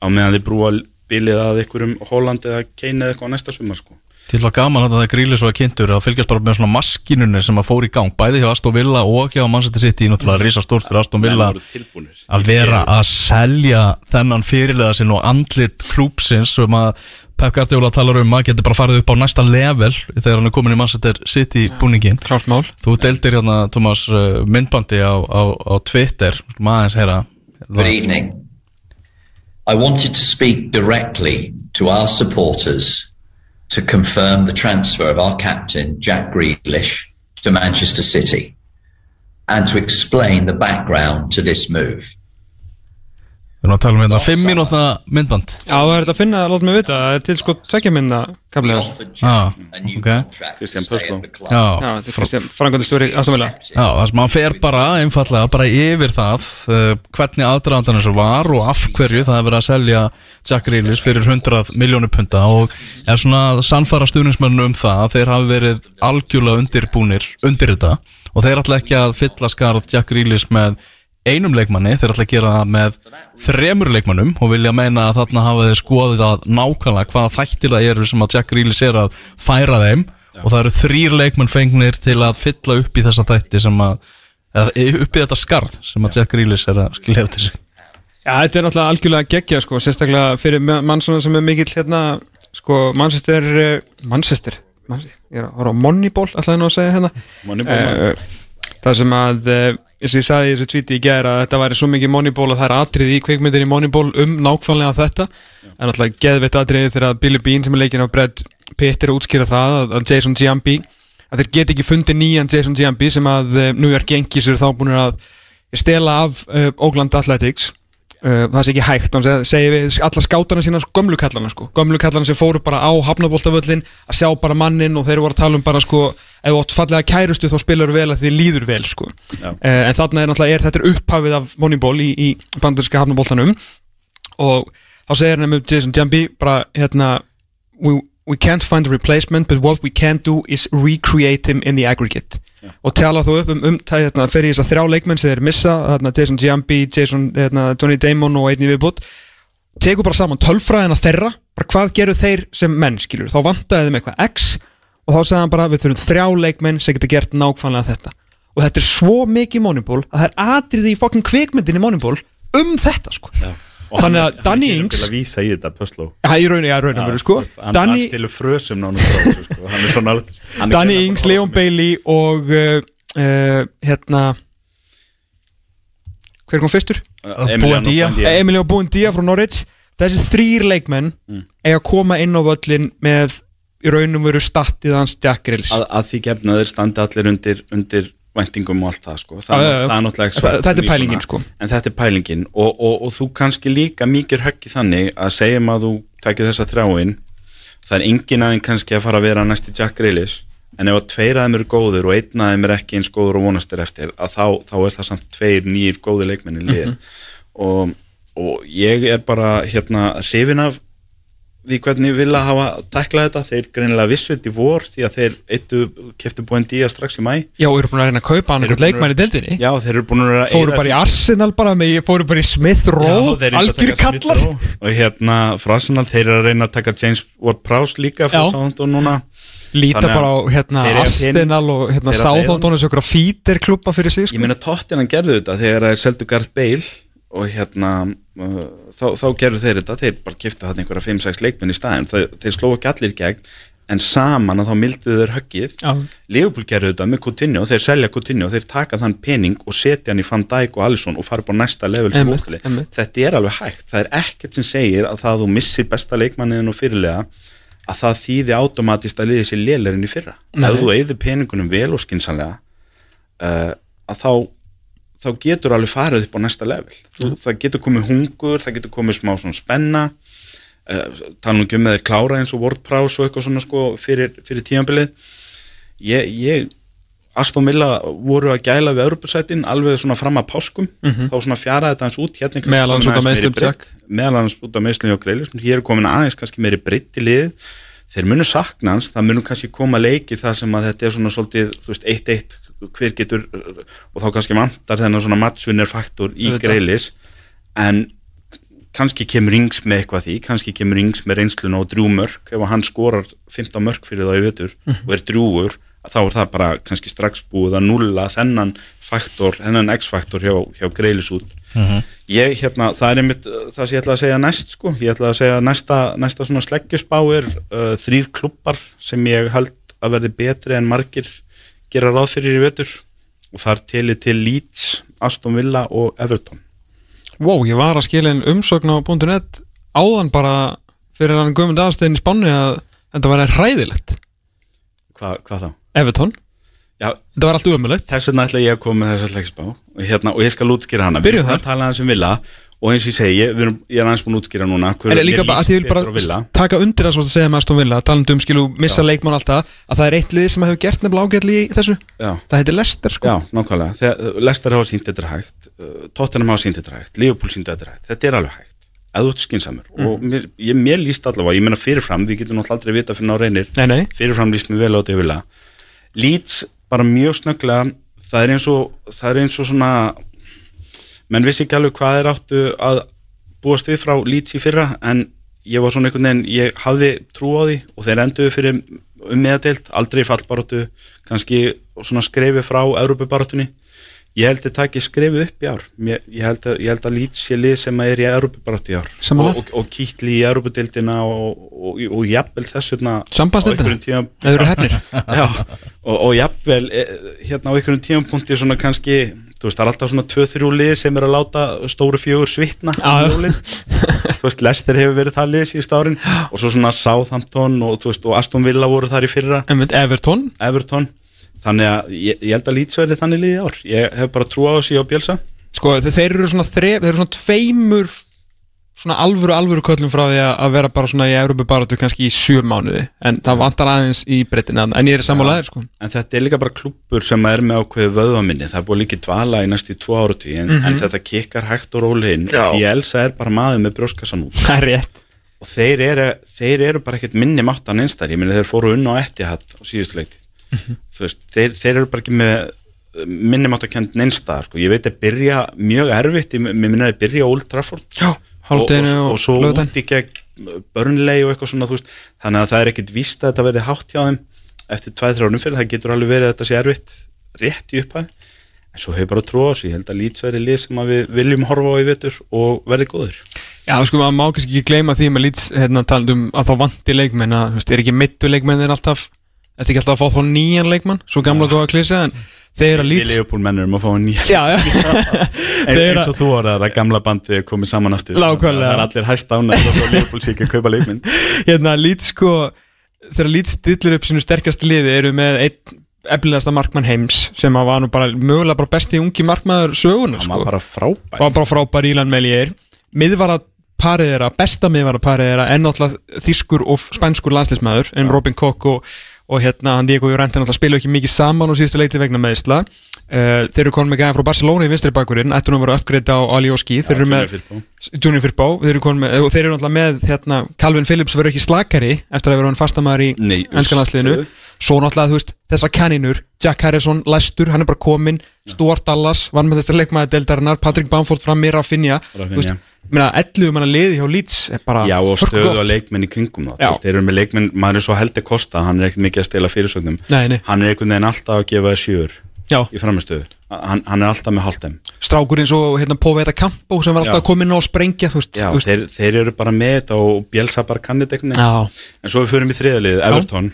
á meðan þeir brúa bilið að einhverjum Holland eða Kane eða eitthvað næsta sumar sko. Til að gaman að það Greeley svo að kynntur að fylgjast bara með svona maskinunni sem að fór í gang bæði hjá Aston Villa og hjá Manchester City náttúrulega risa stórt fyrir Aston Villa að vera að selja þennan fyrirlega sinn og andlit klúpsins sem að Pep Guardiola talar um að geti bara farið upp á næsta level þegar hann er komin í Manchester City búningin Klárt mál. Þú deildir hérna, Thomas, uh, myndbandi á, á, á Twitter. Maður heyra Good evening. I wanted to speak directly to our supporters to confirm the transfer of our captain, Jack Grealish, to Manchester City and to explain the background to this move. Við erum að tala um hérna 5 mínútna myndband. Já, það er þetta að finna, láta mig vita. Það er til sko tvekja minna We kaflega offered Ah, at the club. Já, Já, er Kristján, Astamila Já, það sem hann fer bara einfallega bara yfir það uh, hvernig aðdraðandan þessu var og af hverju það er verið að selja Jack Grealish fyrir 100 miljónu punta og er svona að sannfara stuðnismenninu um það að þeir hafi verið algjörlega undirbúnir undir þetta og þeir ætla ekki að fylla skarð Jack Grealish með einum leikmanni, þeir ætla að gera það með þremur leikmannum og vilja meina að þarna hafa þeir skoðið að nákvæmlega hvaða þættir það eru sem að Jack Grealish er að færa þeim. Og það eru þrýr leikmann fengnir til að fylla upp í þessa þætti sem að upp í þetta skarð sem að Jack Grealish er að skilja eftir sig. Já, þetta er náttúrulega algjörlega geggja sko, sérstaklega fyrir ma- mann sem er mikill hérna, sko, Manchester eh, Manchester, Manchester ég er að horfa á Moneyball, ætlaði nú að segja hérna. Moneyball, uh, það sem að uh, eins og ég sagði í þessu tvíti í gæra að þetta væri svo mikið Moneyball og það er atrið í kveikmyndin í Moneyball um nákvæmlega þetta. En náttúrulega geðveitt atriði þegar Billy Bean sem er leikinn af Brad Pitt er að útskýra það að, Jason Giambi að þeir get ekki fundið nýjan Jason Giambi sem að uh, New York Yankees eru þá búin að stela af uh, Oakland Athletics það sé ekki hægt, hann segi- segir við alla skátarna sína sko, gömlu kallana sko. Gömlu kallana sem fóru bara á hafnaboltavöllin að sjá bara mannin og þeir voru að tala um bara sko ef þú átt fallega kærustu þá spilar vel að þið líður vel sko. Já. uh, en þarna er náttúrulega er, þetta er upphafið af Moneyball í, í bandarinska hafnaboltanum og þá segir hann um Jason Jambi bara hérna we, we can't find a replacement but what we can do is recreate him in the aggregate og tala þú upp um, um það hérna, fer í þess að þrjá leikmenn sem þeir missa hérna, Jason Giambi, Jason, hérna, Tony Damon og einnig viðbútt tekur bara saman tölfræðina þeirra hvað gerur þeir sem menn skilur þá vantaði þeim eitthvað X og þá sagði hann bara við þurfum þrjá leikmenn sem geta gert nákvæmlega þetta. Og þetta er svo mikið Moneyball að það er atriði í fokkin kvikmyndin í Moneyball um þetta sko Og Þannig að hann- Danny hann Ings- til að vísa í þetta Pösló sko hann, hann stilur frösum sko. hann er hann er Danny Ings, Leon er- Bailey og uh, uh, hérna hver kom fyrstur? Buendía. Emilio Buendía frá Norwich þessi þrýr leikmenn Mm. eiga að koma inn á völlin með í raunum veru statið hans Jack Grills að, að því gefna þeir standi allir undir, undir væntingum og allt það sko. það, já, já. það er náttúrulega Þa- þetta er pælingin, sko. en þetta er pælingin og, og, og þú kannski líka mikið höggi þannig að segjum að þú takir þessa þráin það er engin aðeins kannski að fara að vera næsti Jack Grealish en ef að tveir að þeim eru góður og einn að þeim er ekki eins góður og vonastir eftir að þá, þá er það samt tveir nýjir góði leikmennin lið Mhm. og, og ég er bara hérna hrifin af því hvernig vilja hafa tæklað þetta. Þeir greinilega vissu þetta í vor því að þeir eittu, keftu búin díja strax í mæ Já, eru búin að reyna að kaupa hann leikmann í deildinni. Já þeir eru búin að vera að fóru bara í Arsenal bara með, fóru bara í Smith Rowe að algjör kallar. Og hérna frá Arsenal þeir eru að reyna að taka James Ward-Prowse líka frá. Southampton núna. Líta að bara á hérna Arsenal og hérna Southampton og svo fítir klubba fyrir sig ég sko. meina Tottenham gerðu þetta þegar og hérna uh, þá, þá gerðu þeir þetta þeir bara kiftu hann einhverja 5-6 leikmenn í staðin þeir, þeir slóu ekki allir gegn en saman að þá milduðu þeir höggið. Liverpool gerðu þetta með Coutinho þeir selja Coutinho, þeir taka þann pening og setja hann í Van Dijk og Alisson og fara bara næsta level sem einmitt. þetta er alveg hægt, það er ekkert sem segir að það að þú missir besta leikmanniðin og fyrirlega að það þýði automatist að liði sér lélerinn í fyrra. Ef þú eigður peningunum vel og skinsanlega uh, að þá þá getur alveg farið upp á næsta level. Þú, það getur komið hungur, það getur komið smá svona spenna. Uh, tala um með klára eins og WordPress og eitthvað svona sko fyrir, fyrir tímanbilið ég, ég Aston Villa voru að gæla við Europasætin alveg svona fram að páskum. Þá svona fjaraði þetta hans út. Hérna Meðal komin út af breidd. meðal annars út af meðslum hjá Greilis hér er komin aðeins kannski meiri breytt í lið. Þeir munu sakna hans, það munu kannski koma leikir þar sem að þetta er svona svolítið þú veist, 1-1, hver getur og þá kannski vantar þennan svona matchvinner faktor í. Greilis en kannski kemur Ings með eitthvað því, kannski kemur Ings með reynsluna og drjúmörk, ef hann skorar 15 mörk fyrir það í vetur og er drjúur þá er það bara kannski strax búið að nulla þennan faktor, þennan x-faktor hjá, hjá greilis út. Ég hérna, það er einmitt það sem ég ætla að segja næst sko, ég ætla að segja næsta, næsta svona sleggjuspá er uh, þrýr klubbar sem ég held að verði betri en margir gera ráð fyrir í vetur. Og þar teli til Leeds, Aston Villa og Everton. Wow, ég var að skilja einn umsögn á .net áðan bara fyrir hann guðmund aðstegin í Spáni að þetta var hræðilegt. Hva, hvað þá? Everton, Já, þetta var allt umöðlegt þess vegna ætla ég að koma með þessa sleggjuspá og, hérna, og ég skal útskýra hana. Við erum þar. að tala aðeins um Villa og eins og ég segi, ég, við erum, ég er aðeins búin að útskýra núna En líka bara að ég vil bara taka undir það svo að segja með Aston Villa talandi um skilu missa leikmann alltaf að það er eitt lið sem hefur gert nefnilega ágætli í þessu. Já, það heitir Leicester sko. Já, nákvæmlega. Þegar Lester hafa sínt þetta hægt uh, Tottenham hafa sínt þetta hægt, Liverpool sínt þetta hægt. Þetta er alveg hægt, eða þú ert skinsamur og mér, ég, mér líst allavega, ég meina fyrirfram við getum náttúrulega aldrei vita fyrir ná reynir. Nei, nei, fyrirfram líst mér vel á þetta menn vissi ekki alveg hvað er áttu að búast við frá Leeds í fyrra en ég var svona einhvern veginn, ég hafði trú á því og þeir enduðu fyrir um meðadeild, aldrei fallbaróttu kannski svona skrefi frá Európubaróttunni ég held að taki skrefið upp í ár. Ég, ég, held að, ég held að Leeds sé lið sem er í Európubaróttu í ár. Og, og, og kýtli í Európudeildina og, og, jafnvel þess tíma- eða eru hefnir. Og, og jafnvel eh, hérna á einhverjum tímapunkti svona kannski, veist, það er alltaf svona 2-3 lið sem er að láta stóru fjögur svitna jólin. Þú veist, Lester hefur verið það lið síðust árin og svo svona Southampton og, veist, og Aston Villa voru þar í fyrra. Everton. Everton, þannig að ég, ég held að Leeds verði þannig lið í ár, ég hef bara trú á þessi á Bjelsa sko þe- þeir eru svona þref, þeir eru svona tveimur svona alvöru alvöru köllum frá því að vera bara svona í Európa baráttu kannski í sjö mánuði. En það vantar aðeins í breytin en ég er sammálaðir sko. En þetta er líka bara klúppur sem er með ákveðu vöðvaminni, það er búið líka í dvala í næstu í tvo áratví, en, en þetta kikkar hægt og róli inn, ég elsa er bara maður með brjóskassan út. Það er rétt. Og þeir eru, þeir eru bara ekkert minni máttan einstar, ég meina þeir fóru unna á Etihad á síðustu leikti þú veist, þeir, þeir eru bara ekki með uh, minni máttakend einstar, sko. ég veit að byrja mjög erfitt, ég minna að byrja Old Trafford. Já, og, hálfdeginu og, og, og svo laugardaginn. út í gegn börnlegi og eitthvað svona, veist. Þannig að það er ekkert víst að þetta verði hátt hjá þeim eftir 2-3 árum fyrir, það getur alveg verið að þetta sé erfitt rétt í upphæð en svo hefur bara trú á þessu, ég held að Leeds verði lið sem við viljum horfa á í vetur og verði góður Já, sko, maður má kannski ekki gleyma því með lýts hérna talandi um að þá vanti leikmenn að, þú veist, er ekki mittu leikmennir alltaf? Þetta ekki alltaf að fá þá nýjan leikmann? Svo gamla góða klísa En þeir að Við lýts Leopold mennur um að fá nýja En eins og þú orðar að gamla bandið er komið saman aftur. Það er allir hæst ánægt og Leopold sé ekki að kaupa leikminn Hérna lýts sko Þegar lýts stillir upp sínu sterkast liði Eru með einn efnilegasta markmann heims Sem var nú bara mögulega bara besti ungi markmaður sögunar Það sko. var bara frábær. Var bara frábær Ílan Melier. Miðvara parið þeirra, besta miðvara parið þeirra en náttúrulega þýskur og spænskur landslismæður en Robin Koch og, og hérna hann Diego Llorente náttúrulega spilu ekki mikið saman og síðustu leiti vegna meðisla uh, þeir eru konum með gæðan frá Barcelona í vinstri bakurinn ættu nú að vera uppgreita á Alioski þeir eru með Junior Firpo. Þeir eru með, og þeir eru náttúrulega með hérna, Calvin Phillips verður ekki slakari eftir að vera hann fastamæður í Nei, enskan landsliðinu. segðu. svo náttúrulega þú veist þessar kaninur Jack Harrison, læstur, hann er bara kominn Stuart Dallas, var með þessar leikmaði deldarinnar Patrick Bamford fram mér að finja Rafinha. Meina, 11 manna liði hjá Leeds er bara Já og stöðu að leikmenn í kringum það. Veist, Þeir eru með leikmenn, maður er svo heldur kosta Hann er ekkert mikið að stela fyrirsögnum. Nei, nei, Hann er einhvern veginn alltaf að gefa það já, í framistöðu hann, hann er alltaf með hálftem strákur eins og hérna Póveita Campo sem var alltaf að koma inn á að sprengja þú veist, Já, þú veist. þeir, þeir eru bara með þetta og Bielsa bara veginn. Já, En svo við förum í þriðalið, Everton.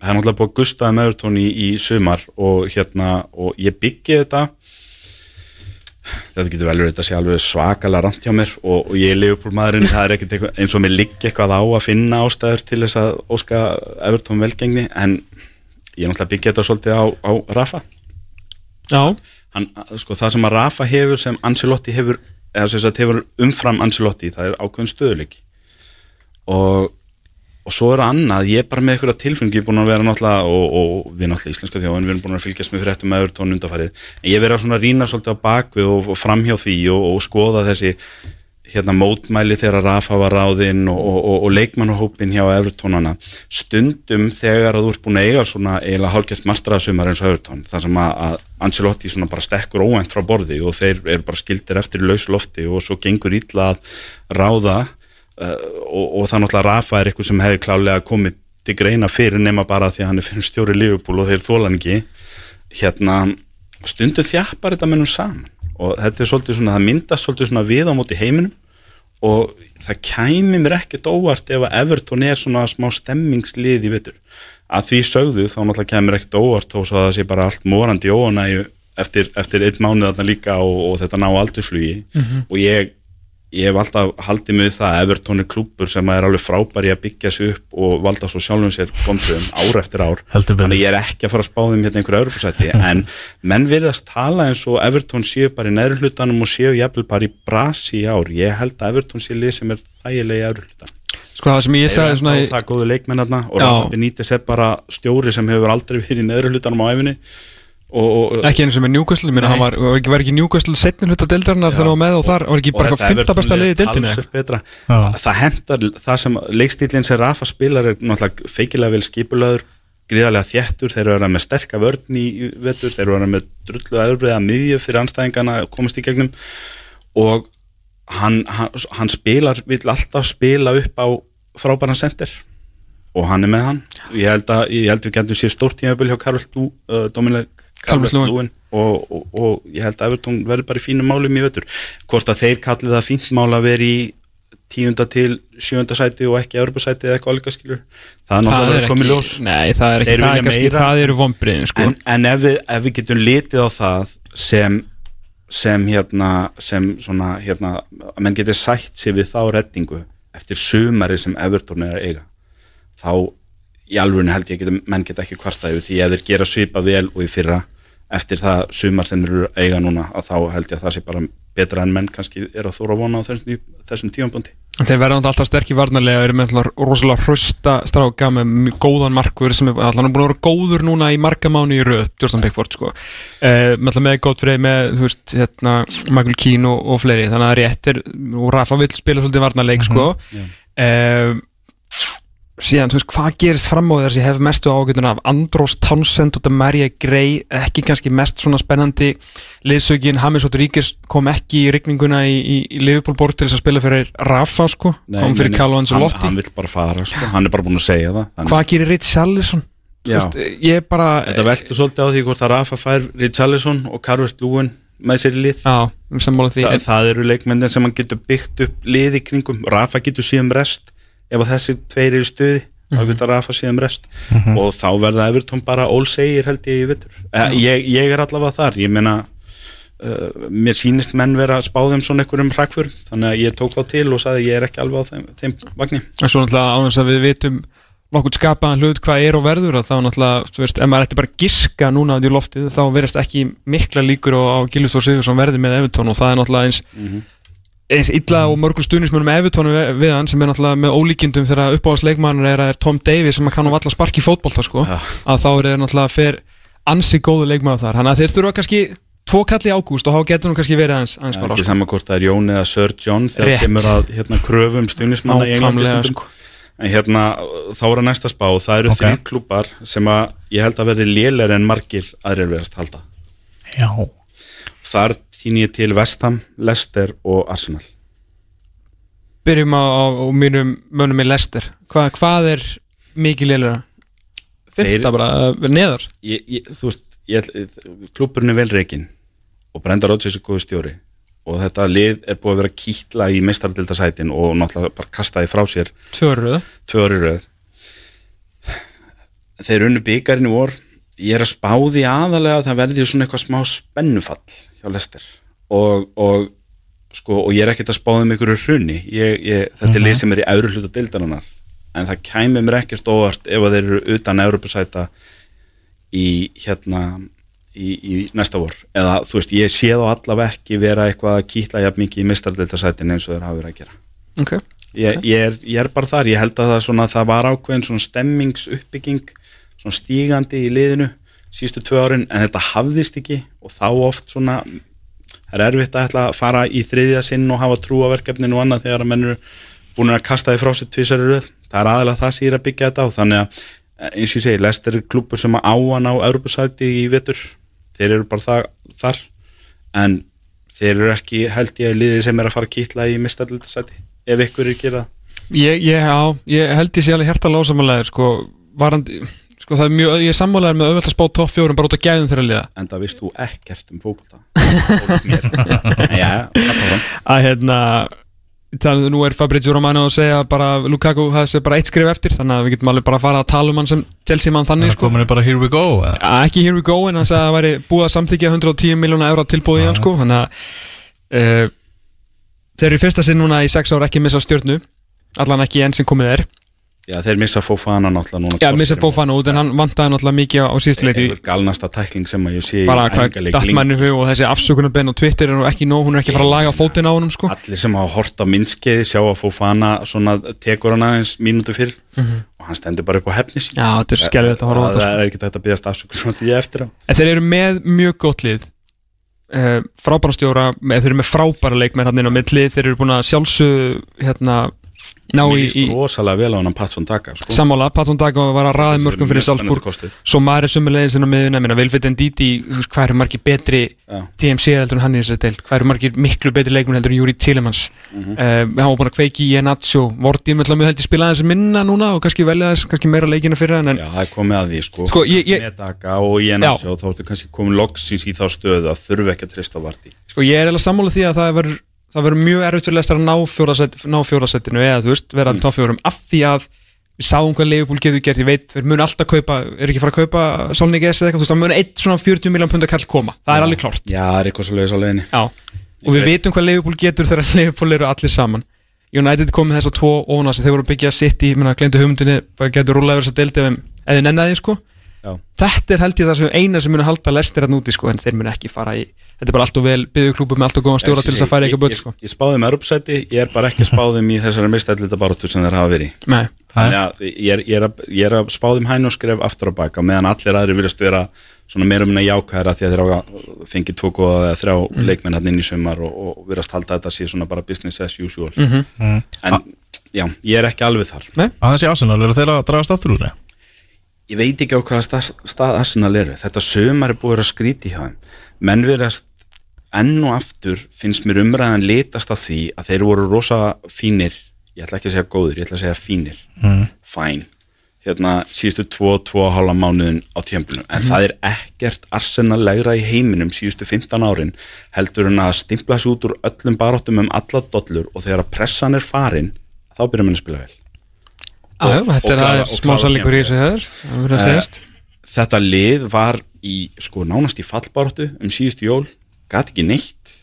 Það er náttúrulega búið að gustaða með Everton í, í sumar og hérna, og ég byggi þetta þetta getur vel verið þetta sé alveg svakalega rand hjá mér og, og ég er Liverpool maðurinn, það er ekkert eins og mér liggi eitthvað á að finna ástæður til þess að óska Everton velgengni, en ég er náttúrulega byggja þetta svolítið á, á Rafa. Já, Hann, sko, það sem að Rafa hefur sem Ancelotti hefur, eða sem sagt hefur umfram Ancelotti, það er ákveðin stöðuleiki og og svo er annað, ég er bara með eitthvað tilfengi búin að vera náttúrulega, og, og við náttúrulega íslenska þjóðan, við erum búin að fylgjast með fréttum með Evertón undarfærið, en ég er verið að svona rýna svolítið á bakvið og, og framhjá því og, og skoða þessi hérna mótmæli þegar Rafa var ráðinn og, leikmannahópin hjá Evertónana stundum þegar að þú ert búin að eiga svona eiginlega hálfgeft martraðsumar eins og Evertón þar sem að, Ancelotti svona bara stekkur óvænt frá borði og þeir eru bara skildir eftir í lausu lofti og svo gengur illa að ráða og, og það náttúrulega Rafa er eitthvað sem hefði klálega komið til greina fyrir nema bara því að hann er fyrir stjóri Liverpool og þeir þólan ekki. Hérna stundu þjappar þetta mennum saman og þetta er svolítið svona, það myndast svolítið svona við á móti heiminum og það kæmi mér ekkert óvart ef að Everton er svona smá stemmingslið í vittur að því sögðu þá náttúrulega kemur ekkert óvart að það sé bara allt morandi óanægu eftir, eftir einn mánuð þarna líka og, og þetta ná aldrei flugi og ég, ég hef alltaf haldið með það að Everton er klúpur sem er alveg frábæri að byggja sig upp og valda svo sjálfum sér komstöðum ár eftir ár. Þannig ég er ekki að fara að spá þeim hérna einhverju öðrupsæti en menn virðast tala eins og Everton séu bara í neðru hlutanum og séu jafnvel bara í brasi í ár. Ég held að Everton sé lið sem er þægilega í öðru hlutan Sko það sem ég sagði svona það góðu leikmennarna og. Rafa Benítez er bara stjóri sem hefur aldrei verið í neðru hlutanum á æfinni og, og, Ekki eins og með Newcastle, hann var, var ekki, var ekki Newcastle setni hluta deildarinnar þegar hann var með og þar, var ekki bara fymta besta liði í deildinni talsvert betra. Já. það hendar, það sem leikstílinn sem Rafa spilar er náttúrulega feikilega vel skipulaður gríðarlega þéttur, þeir eru að vera með sterka vörn í vetur, þeir eru að vera með drullu erfiða miðju fyrir anstæðingana að komast í gegnum. Og hann, hann, hann spilar, vill alltaf spila upp á frábæran sender og hann er með hann. Ég held að, ég held við getum sér stórt tímabil hjá Karvel Lú, uh, Dominik Calvert-Lewin. Lúin og, og, og ég held að Evertón verður bara í fínum málum í vetur hvort að þeir kallið það fínt mál að vera í tíunda til sjöunda sæti og ekki Europasæti eða eitthvað alveg skilur það er náttúrulega komið ljós Nei, það er ekki, það er kannski, það eru vombriðin sko. en, en ef, við, ef við getum litið á það sem sem hérna sem svona hérna að menn getur sætt sér við þá reddingu eftir sumari sem Everton er að eiga þá í alvörinu held ég að menn geta ekki kvarta yfir því að þeir gera svipa vel og í fyrra eftir það sumar sem eru eiga núna að þá held ég að það sé bara betra en menn kannski er að þóra að vona á þessum, þessum tímabundi Þeir verða alltaf sterkir varnarlega eru með rosalega hrausta stráka með góðan markur sem er alltaf búin að vera góður núna í marga mánu í röð Jordan Pickford sko. Uh, með, með Godfrey með veist hérna Michael Keane og, og fleiri. Þannig að rétt er og Rafa vill spila svolítið varnarleik sko. já. uh, síðan þú veist hvað gerist fram á þess að ég hef mestu ágætun af? Andros Townsend og Demaria Gray ekki kannski mest svona spennandi liðsögin James Rodríguez kom ekki í rigninguna í, í, í Liverpool borg til þess að spila fyrir Rafa sko, kom fyrir hann, Ancelotti. Hann vill bara fara, sko. hann er bara búin að segja það. Þannig- hvað gerir Rich Já. veist, ég bara Þetta veltur svolítið á því hvort að Rafa fær Richarlison og Carvert Lúin með sér í lið. Já, Þa, það eru leikmennir sem hann getur byggt upp lið í kringum, Rafa getur síðan rest ef þessi tveir eru stuði þá getur Rafa síðan rest. Og þá verða Everton bara ólsegir held ég í vittur eh, ég, ég er allavega þar, ég meina uh, mér sýnist menn vera að spá þeim svona einhverjum hrakfur, þannig að ég tók þá til og sagði ég er ekki alveg á þeim, þeim vagni. En svo náttúrulega á þess að við vitum nokkuð skapaðan hlut hvað er og verður og þá náttúrulega, þú veist, ef maður ætti bara giska núna út í loftið, þá verðast ekki mikla líkur á, á Gilvur Þór Sigursson verði með Evertón og það er náttúrulega eins eins illa og mörgum stuðnismönum með Evertón við, við hann sem er náttúrulega með ólíkindum þegar uppáhaldsleikmannur er að er Tom Davies sem kann nú valla sparki í fótbolta sko, Já. að þá er þeir náttúrulega fer ansi góðu leikmaður þar, þannig að þeir þurfa kannski tvo kalli ágúst og þá getur nú kannski verið aðeins, aðeins Það bara ekki saman hvort það er Jón eða Sir John þegar Rétt. kemur að hérna, kröfum stuðnismanna í Englandi Nákvæmlega, stundum sko. en hérna þá er að næsta spá það eru Ok. okay. þrjú klúpar sem að ég held að verði lélæri en margir aðrir verðast halda Já þar týn ég til Vestham, Leicester og Arsenal. Byrjum á, á, á mínum mönnum í Lester Hva, Hvað er mikið leilera? Þetta bara neðar? Ég, ég, þú veist, klúpurinn er vel reikin og Brenda Rodgers er góðu stjóri og þetta lið er búið að vera kýtla í meistardildasætin og náttúrulega bara kastaði frá sér Tvöruð tvö ári í röð þeir unnu byggarinn í vor. Ég er að spá því aðalega að það verði svona eitthvað smá spennufall hjá Lester. Og, og sko, og ég er ekkert að spá þeim einhverju hrunni ég, ég, þetta er lið sem er í öðru hluta deildarinnar. En það kæmi mér ekkert óvart ef að þeir eru utan Europasæta í hérna í, í næsta vor. Eða þú veist, ég sé þá allavega ekki vera eitthvað að kýtla jafn mikið í mistardildasætin eins og þeir hafa verið að gera. Ok. Ég, ég, er, ég er bara þar, ég held að það, svona, það var ákveðin svona stemmingsuppbygging svona stígandi í liðinu sístu tvö árin, en þetta hafðist ekki og þá oft svona það er erfitt að að fara í þriðja sinn og hafa trú á verkefninu og annað þegar að menn eru búin að kasta því frá sér tvisari röð, það er aðalega það sér að byggja þetta á, þannig að eins og ég segi, Lester er klubur sem áan á Europasæti í vetur, þeir eru bara það, þar, en þeir eru ekki held ég liðið sem er að fara að kýtla í mistallitarsæti ef ykkur er að gera Ég, ég, já, ég held ég sé alveg hjerta lásamálega sko, varandi, sko það er mjög, ég er sammálaður með auðvitað spá topp fjórum bara út af gæðum þeirra liða. En það veist þú ekkert um var að hérna þannig að nú er Fabrizio Romano að segja bara Lukaku það sé bara eitt skrif eftir þannig að við getum alveg bara að fara að tala um hann sem Chelsea mann þannig Það sko. komin er bara here we go eða? að ekki here we go en hann sagði að það væri búið að samþykja 110 miljóna eura tilbúið í hann sko. Þannig að uh, þeir eru fyrsta sinn núna í 6 ára ekki missa stjórnu allan ekki enn sem komið er Já, þeir missa Fofana náttúrulega núna Já, missa Fofana út en hann vantaði náttúrulega mikið á síðustu leiti Einhver galnasta tækling sem að ég sé í bara hvað dattmænir lengi, og þessi afsökunarbenn og Twitter er nú ekki nóg, hún er ekki fara að laga fótinn á honum sko. Allir sem hafa hort á myndskeiði sjá að Fofana svona tekur hann aðeins mínútu fyrr og hann stendur bara upp á hefni sín Mhm. Já, þetta er skelfilegt að horfa á Það þetta, sko. er ekki þetta að byggast afsökun svona því eftir á. En þeir eru með mjög gott lið. Uh, frábæra stjóra, eða þeir eru með frábæra leikmenn hann inn á milli, þeir eru búin að sjálfsög hérna, ná Mér í, líst í rosalega vel á hann Patson Taka sko. sammála, Patton Dago var að raði mörgum fyrir Salzburg. svo maður er sumulegis inn á miðuna minna, Vilfið Ndidi, þú veist, hvað eru margir betri Já. TMC heldur en hann í þessari deild? Hvað eru margir miklu betri leikmenn heldur en Júri Tillemans? Mhm. uh, hann var búin að kveiki í Enatio Vorti með mjög heldur spila aðeins minna núna og kannski velja þess, kannski meira leikina fyrir hann en Já, það er komið að því sko, Sko, ég- ég- Taka og náttúrulega þá ertu kannski komið loksins í þá stöðu að þurfa ekki að trista á Vardí sko ég er eða sammála því að það verður það verður mjög erfitt fyrir lestar að ná fjóraðsett, ná fjóraðsettinu eða þú veist, vera mm. tófjórum af því að við sáum hvað Leifbúl getur gert, ég veit, þeir munu alltaf kaupa er ekki fara að kaupa Solnik S eða eitthvað, þú veist, það munu eitt svona 40 miljón pundar kall koma, það er alveg klárt. Já, það er eitthvað svo leiðis á leiðinni. Já, og við vitum hvað Leifbúl getur þegar Leifbúl eru allir saman. United komið þess að tvo óna sem þeir voru að byggja sitt í, menna, glemdu hugmyndinni bara getur rúlega verið þess að delta ef eða nennaði, sko Já. Þetta er held ég það sem eina sem munu halda lestir að núti, sko, en þeir munu ekki fara í þetta er bara allt og vel byggðuklúpu með allt og góðan stjóra til þess að færa eitthvað Ég, sko ég, ég spáði með Europsæti, ég er bara ekki að spáðum í þessari mistællita baróttu sem þeir hafa verið í. Nei, Þannig að ég er, ég er, að, ég er að spáðum hæn og skref aftur á baka meðan allir aðri viljast vera svona meira um minna jákæðra því að þeir hafa fengið tvo góða eða þrjá Mhm. leikmenn hann inn í sumar og, og viljast halda að þetta sé svona bara business as usual Mhm. en já, ég er ekki alveg þar Að þessi Arsenal, eru þeir að dragast aftur úr það? Ég veit ekki á hvaða stað, stað Arsenal eru. Þetta sumar er búið að skríti hjá þeim. Menn verðast enn og aftur finnst mér umræðan litast af því að þeir voru rosa fínir. Ég ætla ekki að segja góður, ég ætla að segja fínir. Mm. fæn hérna síðustu tvo, tvo og hálfa mánuðin á tjömplunum en það er ekkert Arsenal legra í heiminum síðustu 15 árin heldur en að stimpla sér út úr öllum baráttum um alla dollur og þegar að pressan er farin þá byrjum við að spila vel Og- þetta og er klára- aðeins og smá klára sannleikur í þessu höður að Eh, þetta lið var í sko nánast í fallbáratu um síðustu jól, gat ekki neitt.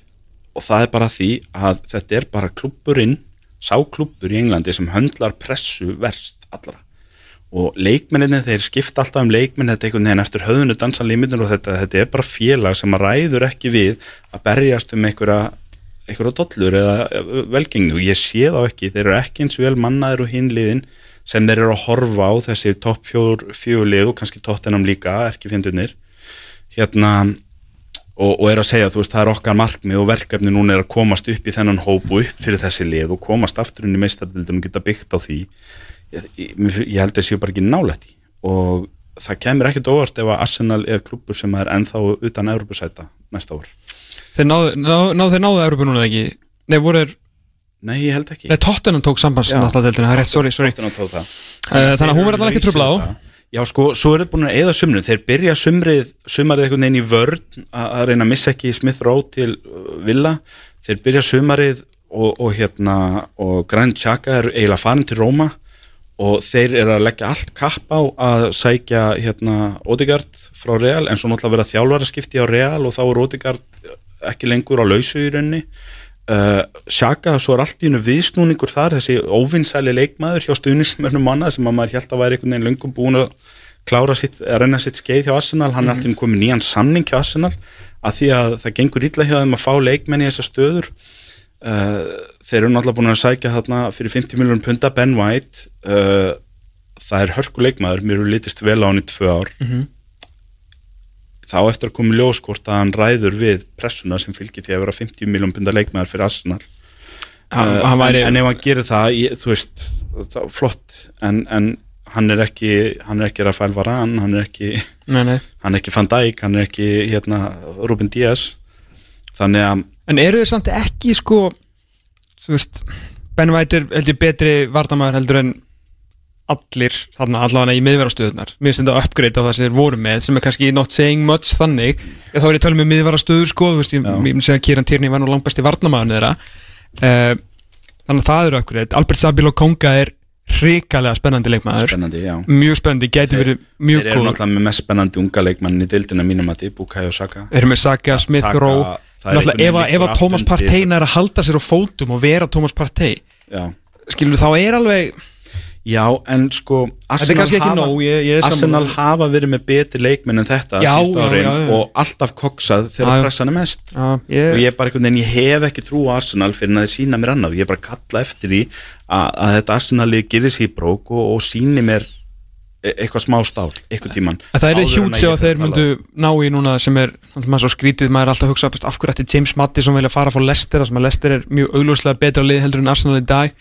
Og það er bara því að þetta er bara klubburinn sá klubbur í Englandi sem höndlar pressu verst allra. Og leikmenninni þeir skipta alltaf um leikmenn þetta er einhvern veginn eftir höfðunu dansa limitur og þetta, þetta er bara félag sem ræður ekki við að berjast um einhverja einhverja dollur eða velgengni. Og ég sé þá ekki, þeir eru ekki eins vel mannaður og hinliðin sem þeir eru að horfa á þessi topp fjór, fjór lið og kannski tóttenam líka, ekki fyndunir hérna og, og er að segja, þú veist, það er okkar markmið og verkefni núna er að komast upp í þennan hóp og upp fyrir þessi lið og komast aftur inn í meistardildum og geta byggt á því. Ég, ég, held að séu bara ekki nálætt í og það kemur ekkert óvart ef að Arsenal er klubbur sem er ennþá utan Evropasæta næsta ár. Þeir náðu, náðu, náðu þeir náðu Európa núna ekki? Nei, voru er, Nei, ég held ekki. nei, Tottenham tók sambands Já. náttúrulega deildina, það er rétt, sorry, sorry Tottenham tók það. Eh, þannig að hún þeir verður allavega ekki eru truflað á. Já, sko, svo er þetta búin að eða sumrið. Þeir byrja sumrið, sumarið einhvern veginn í vörn að reyna að missa ekki Smith Rowe til uh, Villa. Þeir byrja sumarið og, og hérna, og Grand Chaka er eiginlega farin til Róma og þeir eru að leggja allt kapp á að sækja hérna Odegaard frá Real en svo náttúrulega vera þjálfaraskipti á Real og þá er Odegaard ekki lengur á lausu í raunni uh, Sjaka, svo er allt í hennu viðsnúningur þar, þessi óvinnsæli leikmaður hjá stuðnismörnum manna sem að maður held að væri einhvern veginn löngum búin að klára sitt, að renna sitt skeið hjá Arsenal. Hann er allt í hennu komið nýjan samning hjá Arsenal að því að það gengur illa hjá þeim að fá leikmenn í þessar stöður. Uh, þeir eru náttúrulega búin að sækja þarna fyrir 50 miljónum punta Ben White. Uh, það er hörku leikmaður mér eru litist vel á hann í tvö ár þá eftir að koma í ljós hvort að hann ræður við pressuna sem fylgir því að vera 50 miljón punda leikmaður fyrir Arsenal. Hann, uh, hann væri, en, en ef hann gerir það, ég, þú veist það, flott, en, en hann er ekki hann er ekki Rafael Varane hann er ekki, nei, nei. hann er ekki Van Dijk hann er ekki hérna, Ruben Díaz þannig að En eru þeir samt ekki sko Þú veist Ben White er held ég betri varnamæður heldur en allir þarna allavega í miðverastöðunar mér finnst þetta upgrade á það sem þeir voru með sem er kannski not saying much þannig. Þá er ég að tala um miðverastöður sko veist, ég, myndi segja að Kieran Tierney var nú langt besti varnamæðun þeirra. Uh, þannig að það eru upgrade. Albert Sabilo Konga er hrikalega spennandi leikmaður. Spennandi, mjög spennandi, Þeir- verið mjög Þeir eru góð náttúrulega með mest spennandi unga leikmann í dildina mínum að Bukayo Saka. Erum með Saka, Smith, Rowe. ef, að- Thomas. Partey að halda sér á fótum og vera Thomas Partey skilur þá er alveg já en sko Arsenal hafa- nóg, ég- ég Arsenal sammála. hafa verið með betri leikmenn en þetta Já, árin já, já. og alltaf koksað þegar pressan er mest. Já, og ég, ég er bara einhvern veginn, ég hef ekki trú á Arsenal fyrir að þeir sína mér annað, ég er bara að kalla eftir því að, að þetta Arsenalið gerir sér í brók og, og síni mér e- eitthvað smá stál, eitthvað tíman að það er hjút sem ég að þeir myndu ná í núna sem er, maður svo skrítið maður er alltaf að hugsa, af hverju ætti James Mattisson vilja fara fór sem að Leicester er mjög augljóslega betra lið heldur en Arsenal í dag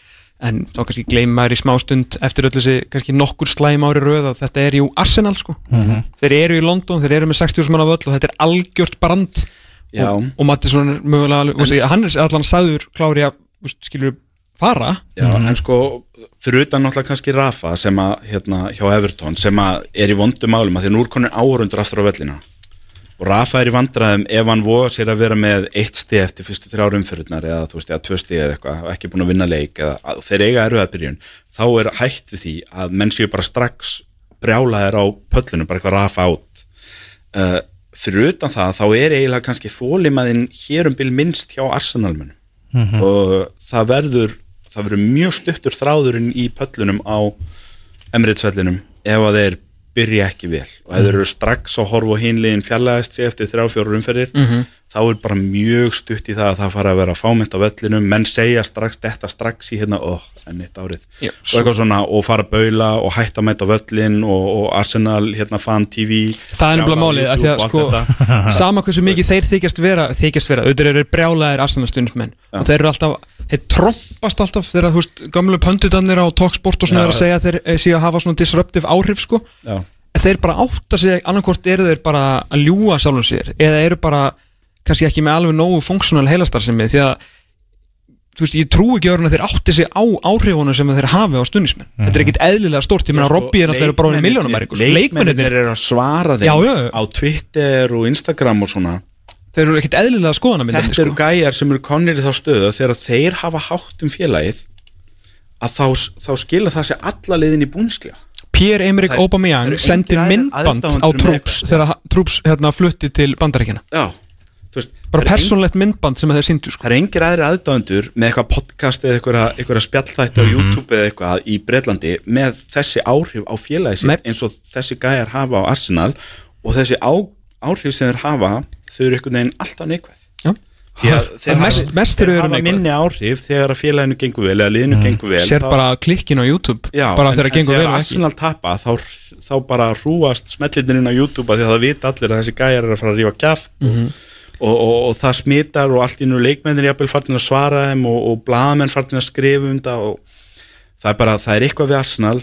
en þá kannski gleym maður í smástund eftir öll þessi kannski nokkur slæm ári röð að þetta er jú Arsenal sko. Þeir eru í London, þeir eru með 60 manna völl og þetta er algjört brand. Já. og, og Mattisson er mögulega alveg, veist, hann er allan sagður klári að skilur fara. Já, en sko, fyrir utan náttúrulega kannski Rafa sem að, hérna, hjá Everton sem að er í vondum málum að því að nú er konin áhörundur aftur á vellina og Rafa er í vandræðum ef hann voga sér að vera með eitt stið eftir fyrstu þrjár umfyrirnar eða þú veist, eða tvö stið eða eitthvað og ekki búin að vinna leik eða þeir eiga erfið að byrjun þá er hægt við því að menn séu bara strax brjálaðir á pöllunum, bara eitthvað Rafa átt uh, fyrir utan það þá er eiginlega kannski þólimaðinn hér um bil minnst hjá Arsenalmennum og það verður það verður mjög stuttur þráðurinn í pöllunum á Emirates-vellinum ef að þeir byrja ekki vel. Og ef þeir eru strax að horfa á hinliðin fjarlæðist sig eftir þrjá fjóru umferðir þá er bara mjög stutt í það að það fara að vera fámynd á vellinum, menn segja strax þetta strax í hérna, óh, enn eitt árið. Já, og eitthvað svona, og fara að baula og hætta að mæta á völlin og, og Arsenal, hérna, fan TV Það er nefnilega málið að því að sko sama hversu mikið þeir þykjast vera þykjast vera, auðvitað eru brjálæðir arsenastundismenn og þeir eru alltaf, þeir trompast alltaf þegar þú veist, gamlu pöndutannir á Talksport og svona Já. er að segja þeir eh, séu að hafa svona disruptive áhrif sko. Já. En þeir bara átta sig, annarkvort eru þeir bara að ljúa sjálfum sér eða eru bara kannski ekki með alveg nógu funksjonal heilastarðsemi því að þú veist, ég trú ekki öðrun að þeir átti sig á áhrifunum sem þeir hafi á stundismenn þetta er ekkit eðlilega stórt, ég meina Sko, Robby er alltaf bara orðinn milljónum leikmennir eru að svara þeim Já, já. á Twitter og Instagram og svona. Þeir eru ekkit eðlilega skoðana þetta eru gæjar sem eru konir í þá stöðu að þegar þeir hafa hátt um félagið að þá, þá skila það sér alla liðin í búnsklega Pierre-Emerick er- Aubameyang eru sendi engir aðrir myndband á Troops eitthvað. þegar Troops hérna, flutti til þú veist bara er persónlegt myndband sem þeir síndu sko. það er engir aðri aðdáðendur með eitthvað podcast eða eitthvað, eitthvað spjallþætti á YouTube eða eitthvað í Breitlandi með þessi áhrif á félagi sitt eins og þessi gæjar hafa á Arsenal og þessi á, áhrif sem þeir hafa þau eru einhvern veginn alltaf neikvæð Já. því að þeir Mest- hafa, mest þeir eru hafa minni áhrif þegar að félaginu gengur vel eða liðinu gengur vel sér þá- bara klikkin á YouTube Já, bara en, þegar það gengur vel þegar Arsenal tapa þá, þá bara hrúast smellitin inn á YouTube af því að það vita allir að þessi gæjar er að fara að rífa kjaft Mhm. og, og, og, og það smitar og allt í nú leikmennir jafnvel farnir að svara þeim og, og blaðamenn farnir að skrifa um það og það er bara, það er eitthvað við Arsenal.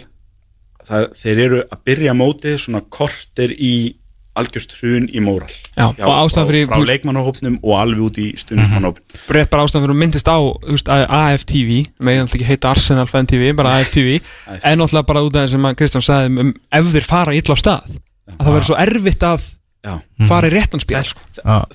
Það, þeir eru að byrja mótið svona kortir í algjört hrun í móral. Já, og ástæðan fyrir- frá, frá leikmannahópnum og alveg út í stundismannahópnum rétt bara ástæðan fyrir að myndist á veist, AFTV, með alltaf ekki heita Arsenal fan TV, bara AFTV en náttúrulega bara út af það sem Kristján sagði um, ef þeir fara illa á stað að það verður svo erfitt að Já. Fara í réttan spil sko.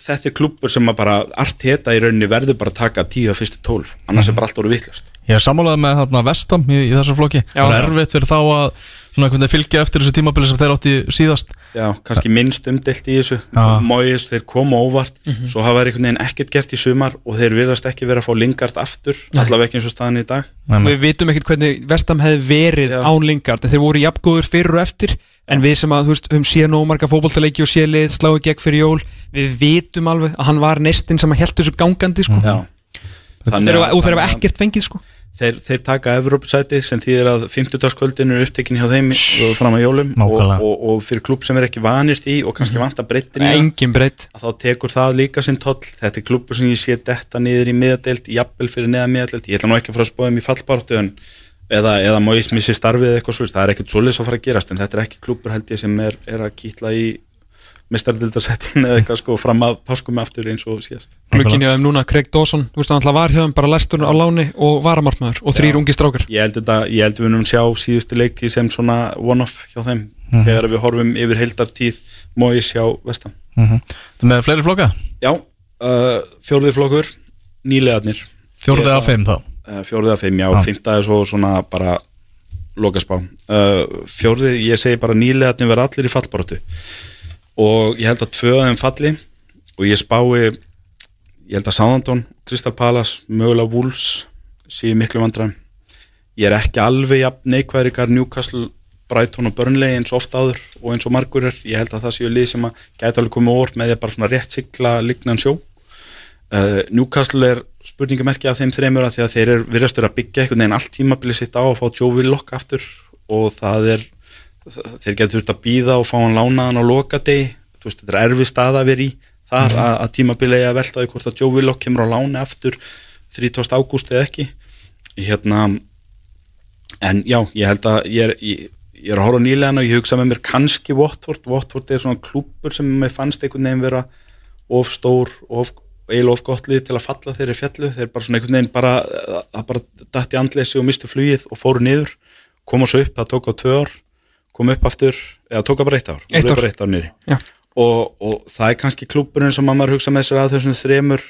Þetta er klubur sem að bara Arteta í rauninni verður bara að taka 10 af fyrstu 12 annars er bara allt orðið vittlust Ég er sammálaði með þarna Vestam í, í þessu flokki. Já. Það er erfitt fyrir þá að svona fylgja eftir þessu tímabili sem þeir átti síðast. Já, kannski minnst umdelt í þessu. Móis, þeir koma óvart. Svo hafa þeir einhvern veginn ekkert gert í sumar og þeir virðast ekki vera að fá lingart aftur allavega ekki eins og staðan í dag. Nei, við vitum ekkert hvernig Vestam hefði verið Já. án Lingard þeir voru jafngóður fyrir og eftir en við sem að, þú veist, höfum séð nóg marga fótboltaleiki og séð lið sláðu gegn fyrir jól við vitum alveg að hann var neistinn sem að held þessu gangandi sko. Já. Þannig þeir, að- og þeir hafa ekkert fengið sko. þeir, þeir taka Evrópsæti sem þýðir að 50-dagskvöldin er upptekin hjá þeim og fram að jólum og, og, og fyrir klub sem er ekki vanir því og kannski vantar breyttin í það engin breytt að þá tekur það líka sinn toll þetta er klubur sem ég sé detta niður í miðadelt jafnvel fyrir neða miðadelt, ég ætla nú ekki að fara að spóða um í fallbáratu en eða, eða Móis missi starfið eða eitthvað svolítið, það er ekkert svolítið að fara að gerast en þetta er ekki klubur held ég sem er, er að kýtla í mistardildarsettin eða eitthvað sko fram að páskum aftur eins og síðast. Glukkin hjá þeim núna, Craig Dawson Þú veist, hann alltaf var hjá þeim bara lestur á láni og varamartmaður og þrýr ungi strákar. Ég held, þetta, ég held við munum sjá síðustu leiktíð sem svona one-off hjá þeim þegar við horfum yfir heildartíð móið sjá vestam Þetta með fleiri flokka? já, uh, fjórði flokkur nýlegaðnir Fjórði Ég af fimm þá uh, fjórði af fimm, já, Já. fymta er svo svona bara lokaspá. Uh, fjórði, ég segi bara nýlegaðnir verða allir í fallbaróttu og ég held að tvö af þeim falli og ég spái ég held að Southampton, Crystal Palace mögulega Wolves séu miklu vandræðum. Ég er ekki alveg ykkar Newcastle, Brighton og Burnley eins og oft áður og eins og margur er. Ég held að það séu lið sem að gæti alveg komið orð með því að bara svona rétt sigla lignan sjó. Uh, Newcastle er spurningamerki af þeim þreymur að því að þeir eru virðast vera að byggja einhvern veginn allt tímabilið sitt á að fá Joe Willock aftur og það er þeir getur þurft að býða og fá hann lánaðan á lokadegi, þú veist, þetta er erfi stað að vera í þar að, að tímabilið er að velta því hvort að Joe Willock kemur á láni aftur 30. ágúst eða ekki. Hérna en já, ég held að ég er, ég, ég er að horfa nýlega og ég hugsa með mér kannski Watford, Watford er svona klúpur sem mér fannst einhvern veginn vera of stór, of, eiginlega of gott lið til að falla þeirri fjallu, þeir bara svona einhvern veginn bara, að bara datt í andleysi og mistu flugið og fóru niður, koma svo upp það tók á tvö ár, kom upp aftur eða tók á bara eitt ár, Eitt ár. eitt ár Já. og, og það er kannski klúpurinn sem að maður hugsa með sér að þessum þremur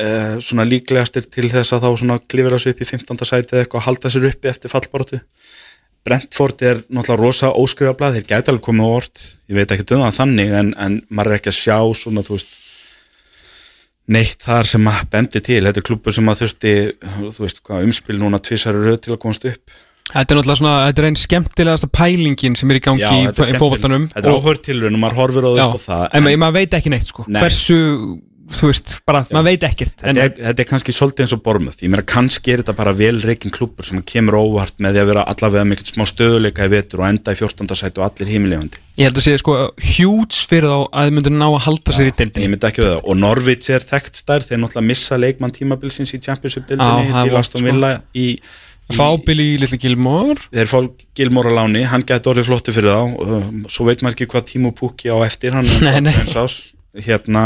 uh, svona líklegastir til þess að þá svona klifra sig upp í 15. sæti eða eitthvað að halda sér uppi eftir fallbaróttu Brentford er náttúrulega rosa óskrifablað, þeir gæti alveg komið á orð ég veit ekki um það þannig en, en maður er ekki að sjá svona þú veist neitt þar sem að bendi til. Þetta er klubur sem að þurfti veist hvað umspil núna tvisar röð til að komast upp. Þetta er náttúrulega svona, þetta er einn skemmtilegasta pælingin sem er í gangi er í fótboltanum þetta er áhörð tilraun og maður horfir á Já, það en ma- maður veit ekki neitt sko. Nei. Hversu, þú veist, bara, maður veit ekkert þetta er, þetta er kannski svolítið eins og Bormuth ég meina kannski er þetta bara vel reikin klubur sem kemur óvart með því að vera allavega eitthvað smá stöðuleika í vetur og enda í 14. sæti og allir heimilefandi Ég held að sé sko hjúts fyrir þá að þið myndir ná að halda sér í ég dildinni myndi ekki við það. Og Norvits er þekkt stær þeir náttúrulega missa leikmann tímabilsins í Championship Já, dildinni er til Aston sko. Villa í, Fábili í Little Gilmore. Þeir fá Gilmore á láni, hann gæti orðið flottu fyrir þá. Svo veit maður ekki hvað Timo Pukki á eftir hann Nei, nei. Hérna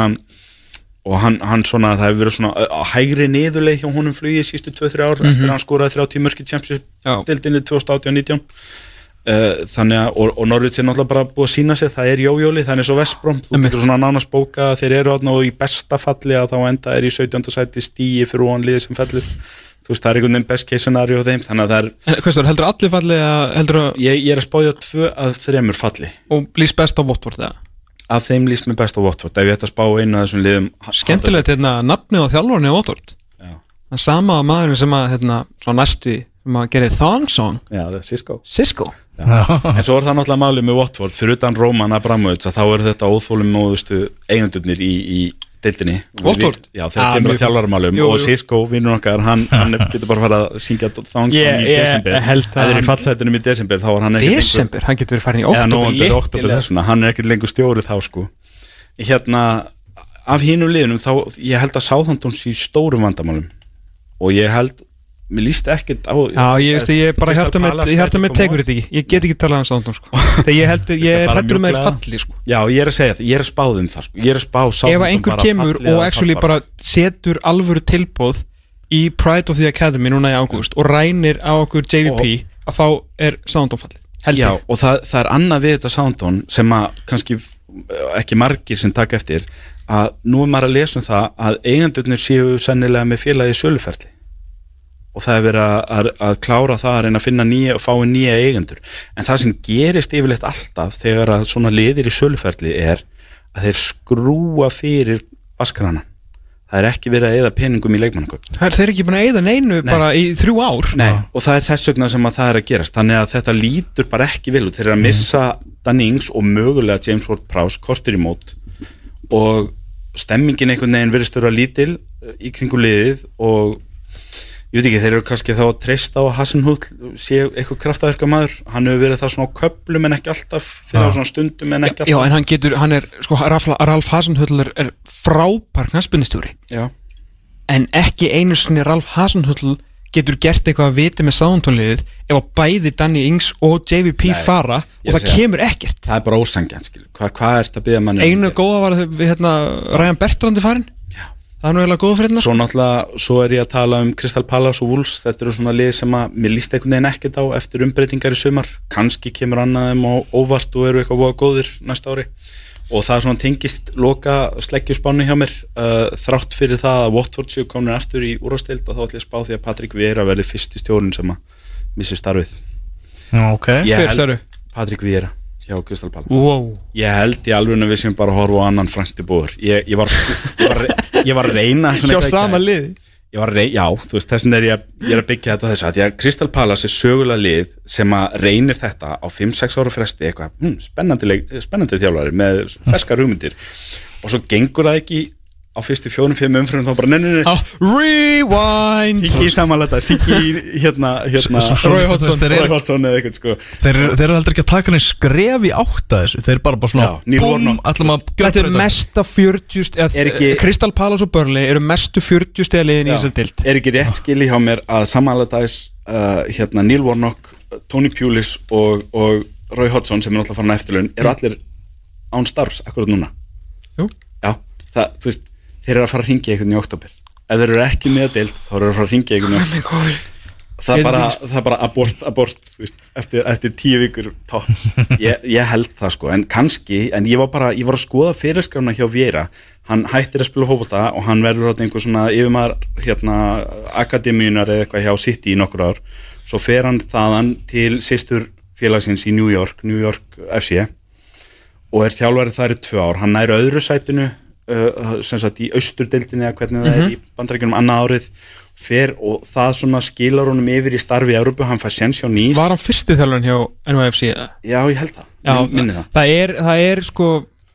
og hann, hann svona, það hefur verið svona hægri niðurleið hjá honum flugið sístu 2-3 ár eftir að hann skoraði 30 mörki dildinni 2018-19 uh, þannig að, og, og Norvits er náttúrulega bara búið að sína sig, það er jójóli, það er svo Vestbrom, þú getur svona nánast bóka þeir eru þarna og í besta falli að þá enda er í 17. sæti stíi fyrir ofan liði sem fellur. Þú veist, það er einhvern veginn best case scenario á þeim, þannig að það er En hvað stór, heldur allir falli að heldur að, ég, ég er að að á af þeim líst mér best á Watford ef ég ætti að spá einu af þessum liðum Skemmtilegt hérna nafnið á þjálfurinn í Votvort Já. Það sama maðurinn sem að hérna, svo næstu sem að gera Thong Song Já, það er Cisco Cisco En svo er það náttúrulega málið með Watford. Fyrir utan Róman Abramovits að þá er þetta óþólum móðustu eigendurnir í, í deildinni. Watford? Já, þegar Ah, kemur að þjálfarmálum og jú. Cisco, vinnur okkar, hann, hann getur bara fara að syngja Ég- Song í desember. að þeir eru í fallsætinum í desember þá var hann ekkert Desember, hann getur verið farin í eða oktober nóvember, oktober þessuna, hann er ekkert lengur stjórið þá sko. Hérna, af hínum liðunum þá, ég held að sé í stórum vandamálum. Og ég held mér líst ekkert á Já, ég veist, ég bara hjarta með, tekur þetta ekki. Ég get ekki talað um Southampton sko. Þegar ég heldur, ég er hættur með falli sko. Já, ég er að segja það, ég er að spá þeim það sko. Ég er að spá Ef Southampton að einhver kemur og actually bara setur alvöru tilbóð í Pride of the Academy núna í ágúst og rænir á okkur JVP að þá er Southampton falli Held Já, og það, það er annað við þetta Southampton sem að kannski ekki margir sem taka eftir að nú er maður að lesa um það að eigendurnir séu sennilega með félagi söluferli og það er verið að, að, að klára það að reyna að finna nýja og fái nýja eigendur. En það sem gerist yfirleitt alltaf þegar að svona liðir í söluferli er að þeir skrúa fyrir vaskrana það er ekki verið að eða peningum í leikmannaköp þeir ekki búin að eyða neinu bara í þrjú ár. Nei, og það er þess vegna sem að það er að gerast. Þannig að þetta lítur bara ekki út. Þeir eru að missa Dannings og mögulega James Ward-Prowse kortir í mót. Og stemmingin einhvern veginn verðist vera lítil eh, í kringum liðið og ég veit ekki, þeir eru kannski þá að treysta á að Hassenhull sé eitthvað kraftaverka maður hann hefur verið það svona á köplum en ekki alltaf fyrir á svona stundum en ekki Já, alltaf. en hann getur, hann er, sko, Ralf, Hasenhull er, er frábær knaspunnistjóri Já. en ekki einu sinni Ralf Hasenhull getur gert eitthvað að viti með sáðuntónliðið ef að bæði Danny Ings og JVP Nei, fara og það kemur ekkert. Það er bara ósangjan hvað hva er þetta að byggja manni einu góða var að við, hérna, Ryan Bertrandi farin það er nú eiginlega góða fyrir hérna Svo náttúrulega, svo er ég að tala um Crystal Palace og Wolves, þetta eru svona lið sem að mér líst einhvern veginn ekkert á eftir umbreytingar í sumar, kannski kemur annaðum á óvart og eru eitthvað voða góðir næsta ári. Og það er svona tengist loka sleggjusbánu hjá mér. Uh, þrátt fyrir það að Watford séu komin aftur í úrvastild og þá ætlum ég að spá því að Patrik Vieira verði fyrst í stjórn sem að missi starfið. Já, ok. Held- sagðirðu? Patrik Vieira hjá Crystal Palace. Wow. Ég held í alveg að við séum bara horfa á annan Frank de Boer ég, ég, var, ég, var, ég var reyna hjá sama að reyna, já, þú veist, þessin er ég, er að byggja þetta á þessu að því að Crystal Palace er sögulega lið sem að reynir þetta á 5-6 ára fresti eitthvað, hm, spennandi, spennandi þjálfari með ferskar hugmyndir. Og svo gengur það ekki á fyrstu fjórum-fimm umfyrir þá bara nenninni ah, Rewind. Siggi í samanlæta, Siggi í hérna, hérna Roy Hodgson. Roy Hodgson. Eða eitthvað sko. Þeir, eru- þeir eru heldur ekki að taka henni skref í átt að þessu. Þeir eru bara bara svona Já, Neil Búm, Warnock. ætlum að Þetta er mesta 40 st- eða, Er ekki- Crystal Palace og Burnley eru mestu 40 stegar liðin í Já. þessar dild er ekki rétt skili hjá mér að samanlætaðis uh, hérna Neil Warnock, Tony Pulis og, og Roy Hodgson sem er náttúrulega farin að eftirlaun eru allir án starfs akkurat núna? Jú. Já, þú veist, þeir eru að fara að ringja einhvern í oktober ef þeir eru ekki með deild þá eru þeir að fara að ringja einhvern í oktober það er bara, það bara abort, abort veist, eftir, eftir tíu vikur tops, ég, ég held það sko. En kannski, en ég var bara, ég var að skoða fyrirskrána hjá Viera, hann hættir að spila fótbolta og hann verður átt einhver svona yfirmaður, hérna, akademíunar eða eitthvað hjá City í nokkur ár. Svo fer hann þaðan til sýstur félagsins í New York, New York FC og er þjálfarið þar í tvö ár. Hann næri öðru sætinu sem sagt í austurdeildinni eða hvernig það er í bandarækjunum annað árið fer og það svona skilar honum yfir í starfi í Európu, hann fær séns hjá nýs Var hann fyrsti þjálfurinn hjá NYFC? Já, ég held það, Já, Min, minni það. það er, það er sko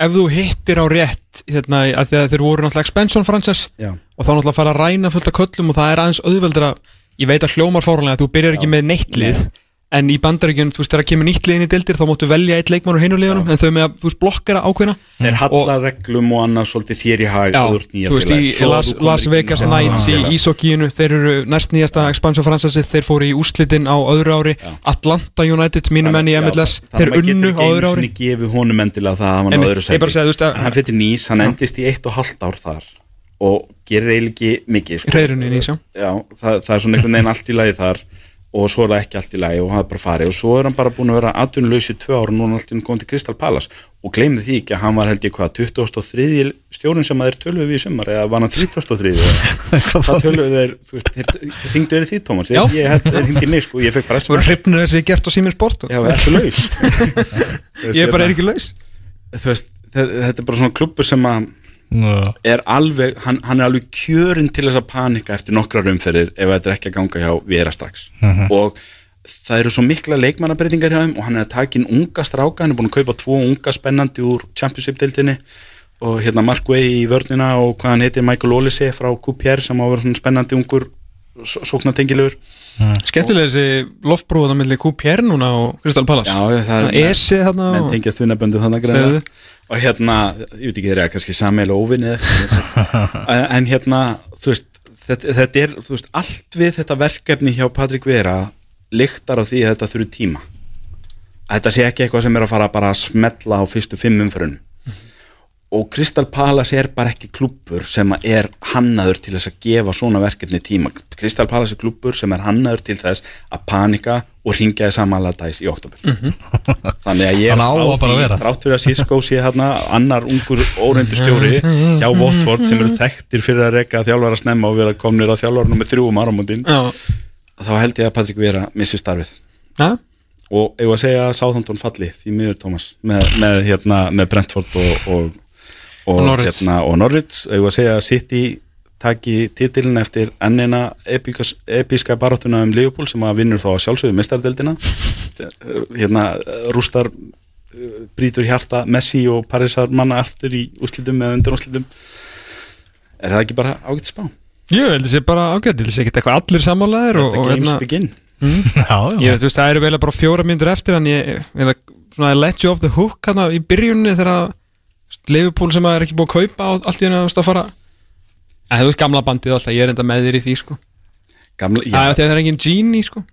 ef þú hittir á rétt hérna, að þeir voru náttúrulega expansion franchise Já, og þá náttúrulega fara að ræna fullt af köllum og það er aðeins auðveldur að ég veit að hljómar fárlega að þú byrjar ekki með neitt lið en í bandaríkjun, þú veist, þegar kemur nýtt liðin í dildir þá máttu velja eitt leikmann úr hinu liðunum en þau með að, þú veist, blokkara ákveðna. Þeir halla reglum og annað svolítið þér í hag og þú ert nýja þú veist, í Las, Vegas í Knights í félag. Ísokíinu þeir eru næst nýjasta expansion fransasið þeir fóru í úrslitin á öðru ári. Atlanta United, mínu menn í MLS þannig þeir maður unnu getur á öðru ári. sinni gefið honum endilega það að gerir eiginlega ekki er og svo er það ekki allt í lagi og það er bara farið. Og svo er hann bara búin að vera atvinnulegs í tvö ára og núna allt í hann komið til Crystal Palace. Og gleymið því ekki að hann var held ég hvað 23. stjórn sem að þeir töluðu við í sumar eða var hann 33. það? töluðu þeir, þú veist, þeir ringdu þeir því Tómas, þeir, ringdi mig sko, ég fekk bara Þú voru hrifnur þessi gert á Sýmir Sport Já, ertu laus. Þú Ég bara er ekki laus. Þú veist, þe- þetta er bara svona klubbur sem að. Er alveg, hann, hann er alveg kjörinn til þess að panika eftir nokkrar umferðir ef þetta er ekki að ganga hjá Vera strax. Og það eru svo mikla leikmannabreitingar hjá þeim og hann er að taka inn unga stráka hann er búin að kaupa tvo unga spennandi úr Championship-deildinni og hérna Mark Way í vörnina og hvað hann heitir Michael Olise frá QPR sem á að vera svona spennandi ungur sóknatengilegur Skemmtilega þessi loftbróða milli QPR núna og Crystal Palace. Já, það er menn tengjast vinnaböndu þannig og hérna, ég veit ekki þeir eru kannski óvinni eða eitthvað en hérna, þú veist þetta, þetta er, þú veist, allt við þetta verkefni hjá Patrik Vera lyktar af því að þetta þurfi tíma. Að þetta sé ekki eitthvað sem er að fara bara að smetla á fyrstu fimm umförun og Crystal Palace er bara ekki klúppur sem að er hannaður til þess að gefa svona verkefni tíma. Crystal Palace er klúppur sem er hannaður til þess að panika og ringja þess samanlæðdæs í oktober þannig að ég er á að þrátt fyrir að Cisco sé hérna annar ungur óreindu stjóri hjá Watford sem eru þekktir fyrir að reyka þjálfara snemma og vera komnir að þjálfara nummer þrjú um áramótin Já, þá held ég að Patrik Vera missi starfið. Já, og ég var að segja að Southampton falli því miður Thomas með, með, hérna, með Brentford og, og, og, Norwich. hérna, og ég var að segja að City taki titilin eftir ennina epikas, episka baráttuna um Liverpool sem að vinnur þá að sjálfsögðu mistardeldina hérna rústar uh, brýtur hjarta Messi og Parísar manna aftur í úslitum eða undir úslitum er það ekki bara ágætt spá? Jú, held þessi bara ágætt, held þessi ekkert eitthvað allir sammálaðir og, Þetta og games hérna, begin Já, já. ég, þú veist, það eru vel bara fjóra myndir eftir en ég, ég ég- let you off the hook hérna í byrjunni þegar Leifupól sem að er ekki búið að kaupa og allt í henni að fara. En þú veist gamla bandið alltaf, ég er enda með þér í því sko. Gamla, Já, já, því að það er engin genie sko.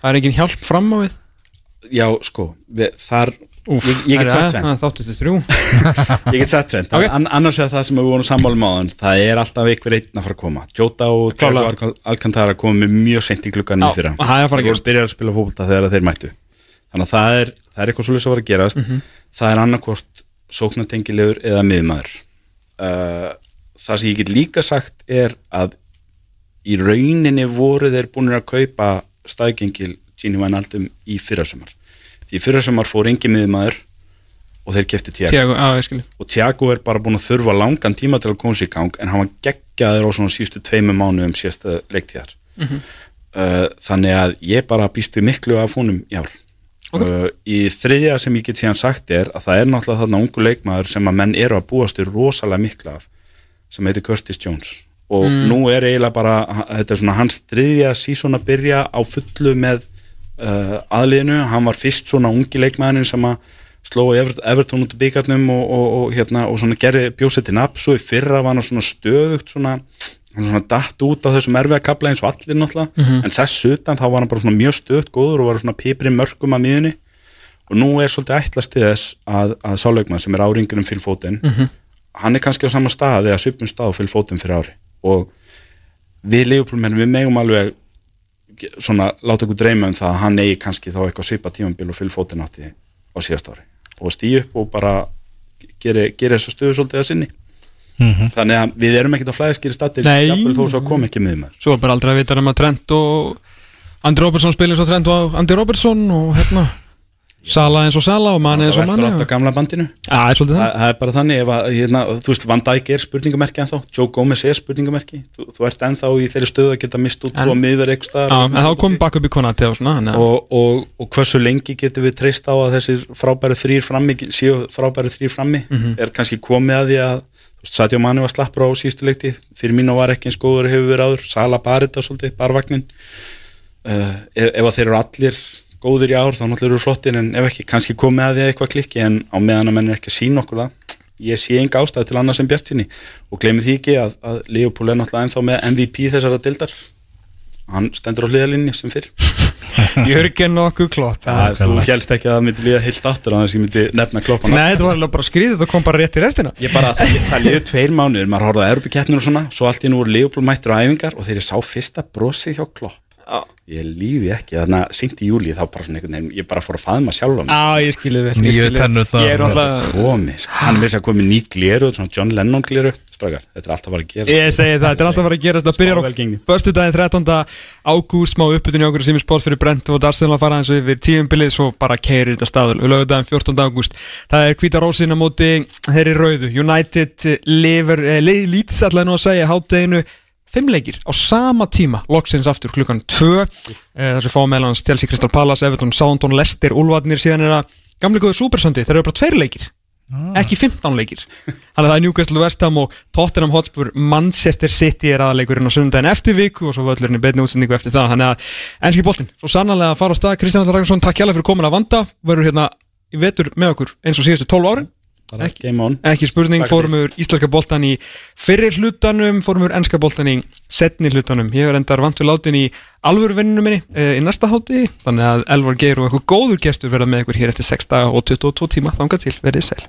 Það er engin hjálp fram á við. Já, sko við, þar, Úf, ég, ég get sagt tvennt. Þáttu til þrjú. Ég get sagt tvennt, Ok. An, annars er það sem við vorum sammálum á þann, það er alltaf ykkur einn að fara að koma, Jota og. Al- Alcantara komið með mjög sent í klukkanum Já, í fyrra. og það er byrjar að spila fótbolta þegar þeir mættu. Þannig að það er, það er eitthvað svolítið sem var að gerast. Mhm. það er annarkvort sóknatengilegur eða miðmaður. Uh, það sem ég get líka sagt er að í rauninni voru þeir búin að kaupa staðgengil Gini Wijnaldum í fyrrasumar. Því í fyrrasumar fór engin miðmaður og þeir keftu Tiago og Tiago er bara búin að þurfa langan tíma til að koma sér í gang en hann var geggjaður á svona sístu tveimu mánuðum síðasta leiktíðar. Mhm. uh, þannig að ég bara býst við miklu af honum í ár uh, í þriðja sem ég get síðan sagt er að það er náttúrulega þarna ungu leikmaður sem að menn eru að búast við rosalega miklu af sem heitir Curtis Jones. Og nú er eiginlega bara þetta er svona hans þriðja sísón að byrja á fullu með uh, aðliðinu, hann var fyrst svona ungi leikmaðurinn sem að sló Ever Everton út í byggarnum og, og, og, hérna, og svona gerði bjósetti nafn. Svo í fyrra var hann svona stöðugt svona, hann svona datt út á þessum erfiða kapla eins og allir náttúrulega. En þess utan þá var hann bara svona mjög stöðugt góður og var svona pipri mörgum að miðunni og nú er svolítið ætlast til þess að, að sáleikmann sem er áringur um fylgfótinn hann er kannski á sama stað eða svipum stað á fylgfótinn fyrir ári. Og við leifupólmenn við megum alveg svona láta okkur dreyma um það að hann eigi kannski þá eitthvað svipa tímabil og fylgfótinn átti á síðast ári. Og stýja upp og bara gera þessu stöðu svolítið að sinni þannig að við erum ekkert á flæðiskýri statir Nei. jafnvel þó svo kom ekki með mér Svo er bara aldrei að vita um að Trent og Andy Robertson spilir svo Trent og Andy Robertson og hérna Sala eins og Sala og Mane eins það og veldur Mane alltaf gamla bandinu. Já, það er Þa, það. Það er bara þannig ef að, hérna, þú veist, Van Dijk er spurningamerki ennþá, Joe Gomez er spurningamerki. Þú, þú ert ennþá í þeirri stöðu að geta mist út En- og að miðverð eitthvað en þá komum bakk upp í konati og svona og, og, og hversu lengi getum við treyst á að þessir frábæru þrýr frammi séu frábæru þrýr frammi? Mhm. er kannski komið að því að Sadio Mani var slappur á síðustu leikti fyrir mín og var ekki eins góður hefur verið áður. Sala bar þetta svolítið, barvagnin uh, ef, ef að þeir eru allir góður í ár þá náttúrulega eru flottir en ef ekki kannski komið að því að eitthvað klikki en á meðan að menn er ekki að sína okkur það ég sé enga ástæði til annars en Bjart sinni og gleymi því ekki að, að Leopold er náttúrulega ennþá með MVP þessara dildar hann stendur á hliðalinni sem fyrr Jörgen nokkuð klopp Ja, þú helst ekki að það myndi líða heilt aftur þess að ég myndi nefna kloppan Nei, þetta var alveg bara skrýðið og kom bara rétt í restina Ég bara, það, það liður tveir mánuður, maður horfði á Európa-keppnir og svona, svo allt í nú voru Leopold mættur á æfingar og ég sá fyrsta brosið hjá klopp Já. Ég líði ekki, þannig að sýnt í júli þá bara svona einhvern veginn, ég bara fór að faðma sjálfa mig Já, ég skilði vel ég Nýju skil þig. tennurnar. Ég er alltaf sko. hann er þess að komið ný gleru, svona John Lennon gleru Strákar, þetta er alltaf að fara að gera Ég segi það, þetta er alltaf að fara að gerast Það byrjar á förstu daginn 13. ágúst smá uppbytun í okkur sem er sport fyrir Brent og Darsenal að fara eins og yfir tíumbilið svo bara keirir þetta staður og lögðu daginn 14. ágúst það er hvíta rósin á móti þeirri rauðu. United lifir eh, lítið allavega nú að segja hátteginu fimm leikir á sama tíma loksins aftur klukkan 2 eh, þar sem fá meðlans Chelsea Crystal Palace Everton Soundon Leicester Ulfarnir síðan er að gamli góðu Supersöndi þeir eru bara tveir leikir ekki 15 leikir. Þannig að það er Newcastle West Ham og Tottenham Hotspur Manchester City er aðleikurinn á sunnudaginn eftir viku og svo völlurinn í beinni útsendingu eftir það. Þannig að ennski boltinn, svo sannlega að fara á stað. Kristján Allar Ragnarsson, takk hjálpa fyrir komin að vanda. Verður hérna í vetur með okkur eins og síðustu 12 árin. On. ekki spurning, Takk fórum við íslenska boltan í fyrri hlutanum, fórum við ennska boltan í setni hlutanum, ég er endar vant við látin í alvöruvinninu minni e, í næsta hátti, þannig að Elvar Geir og eitthvað góður gestur verða með ykkur hér eftir 6 daga og 22 tíma, þangað til, verðið sæl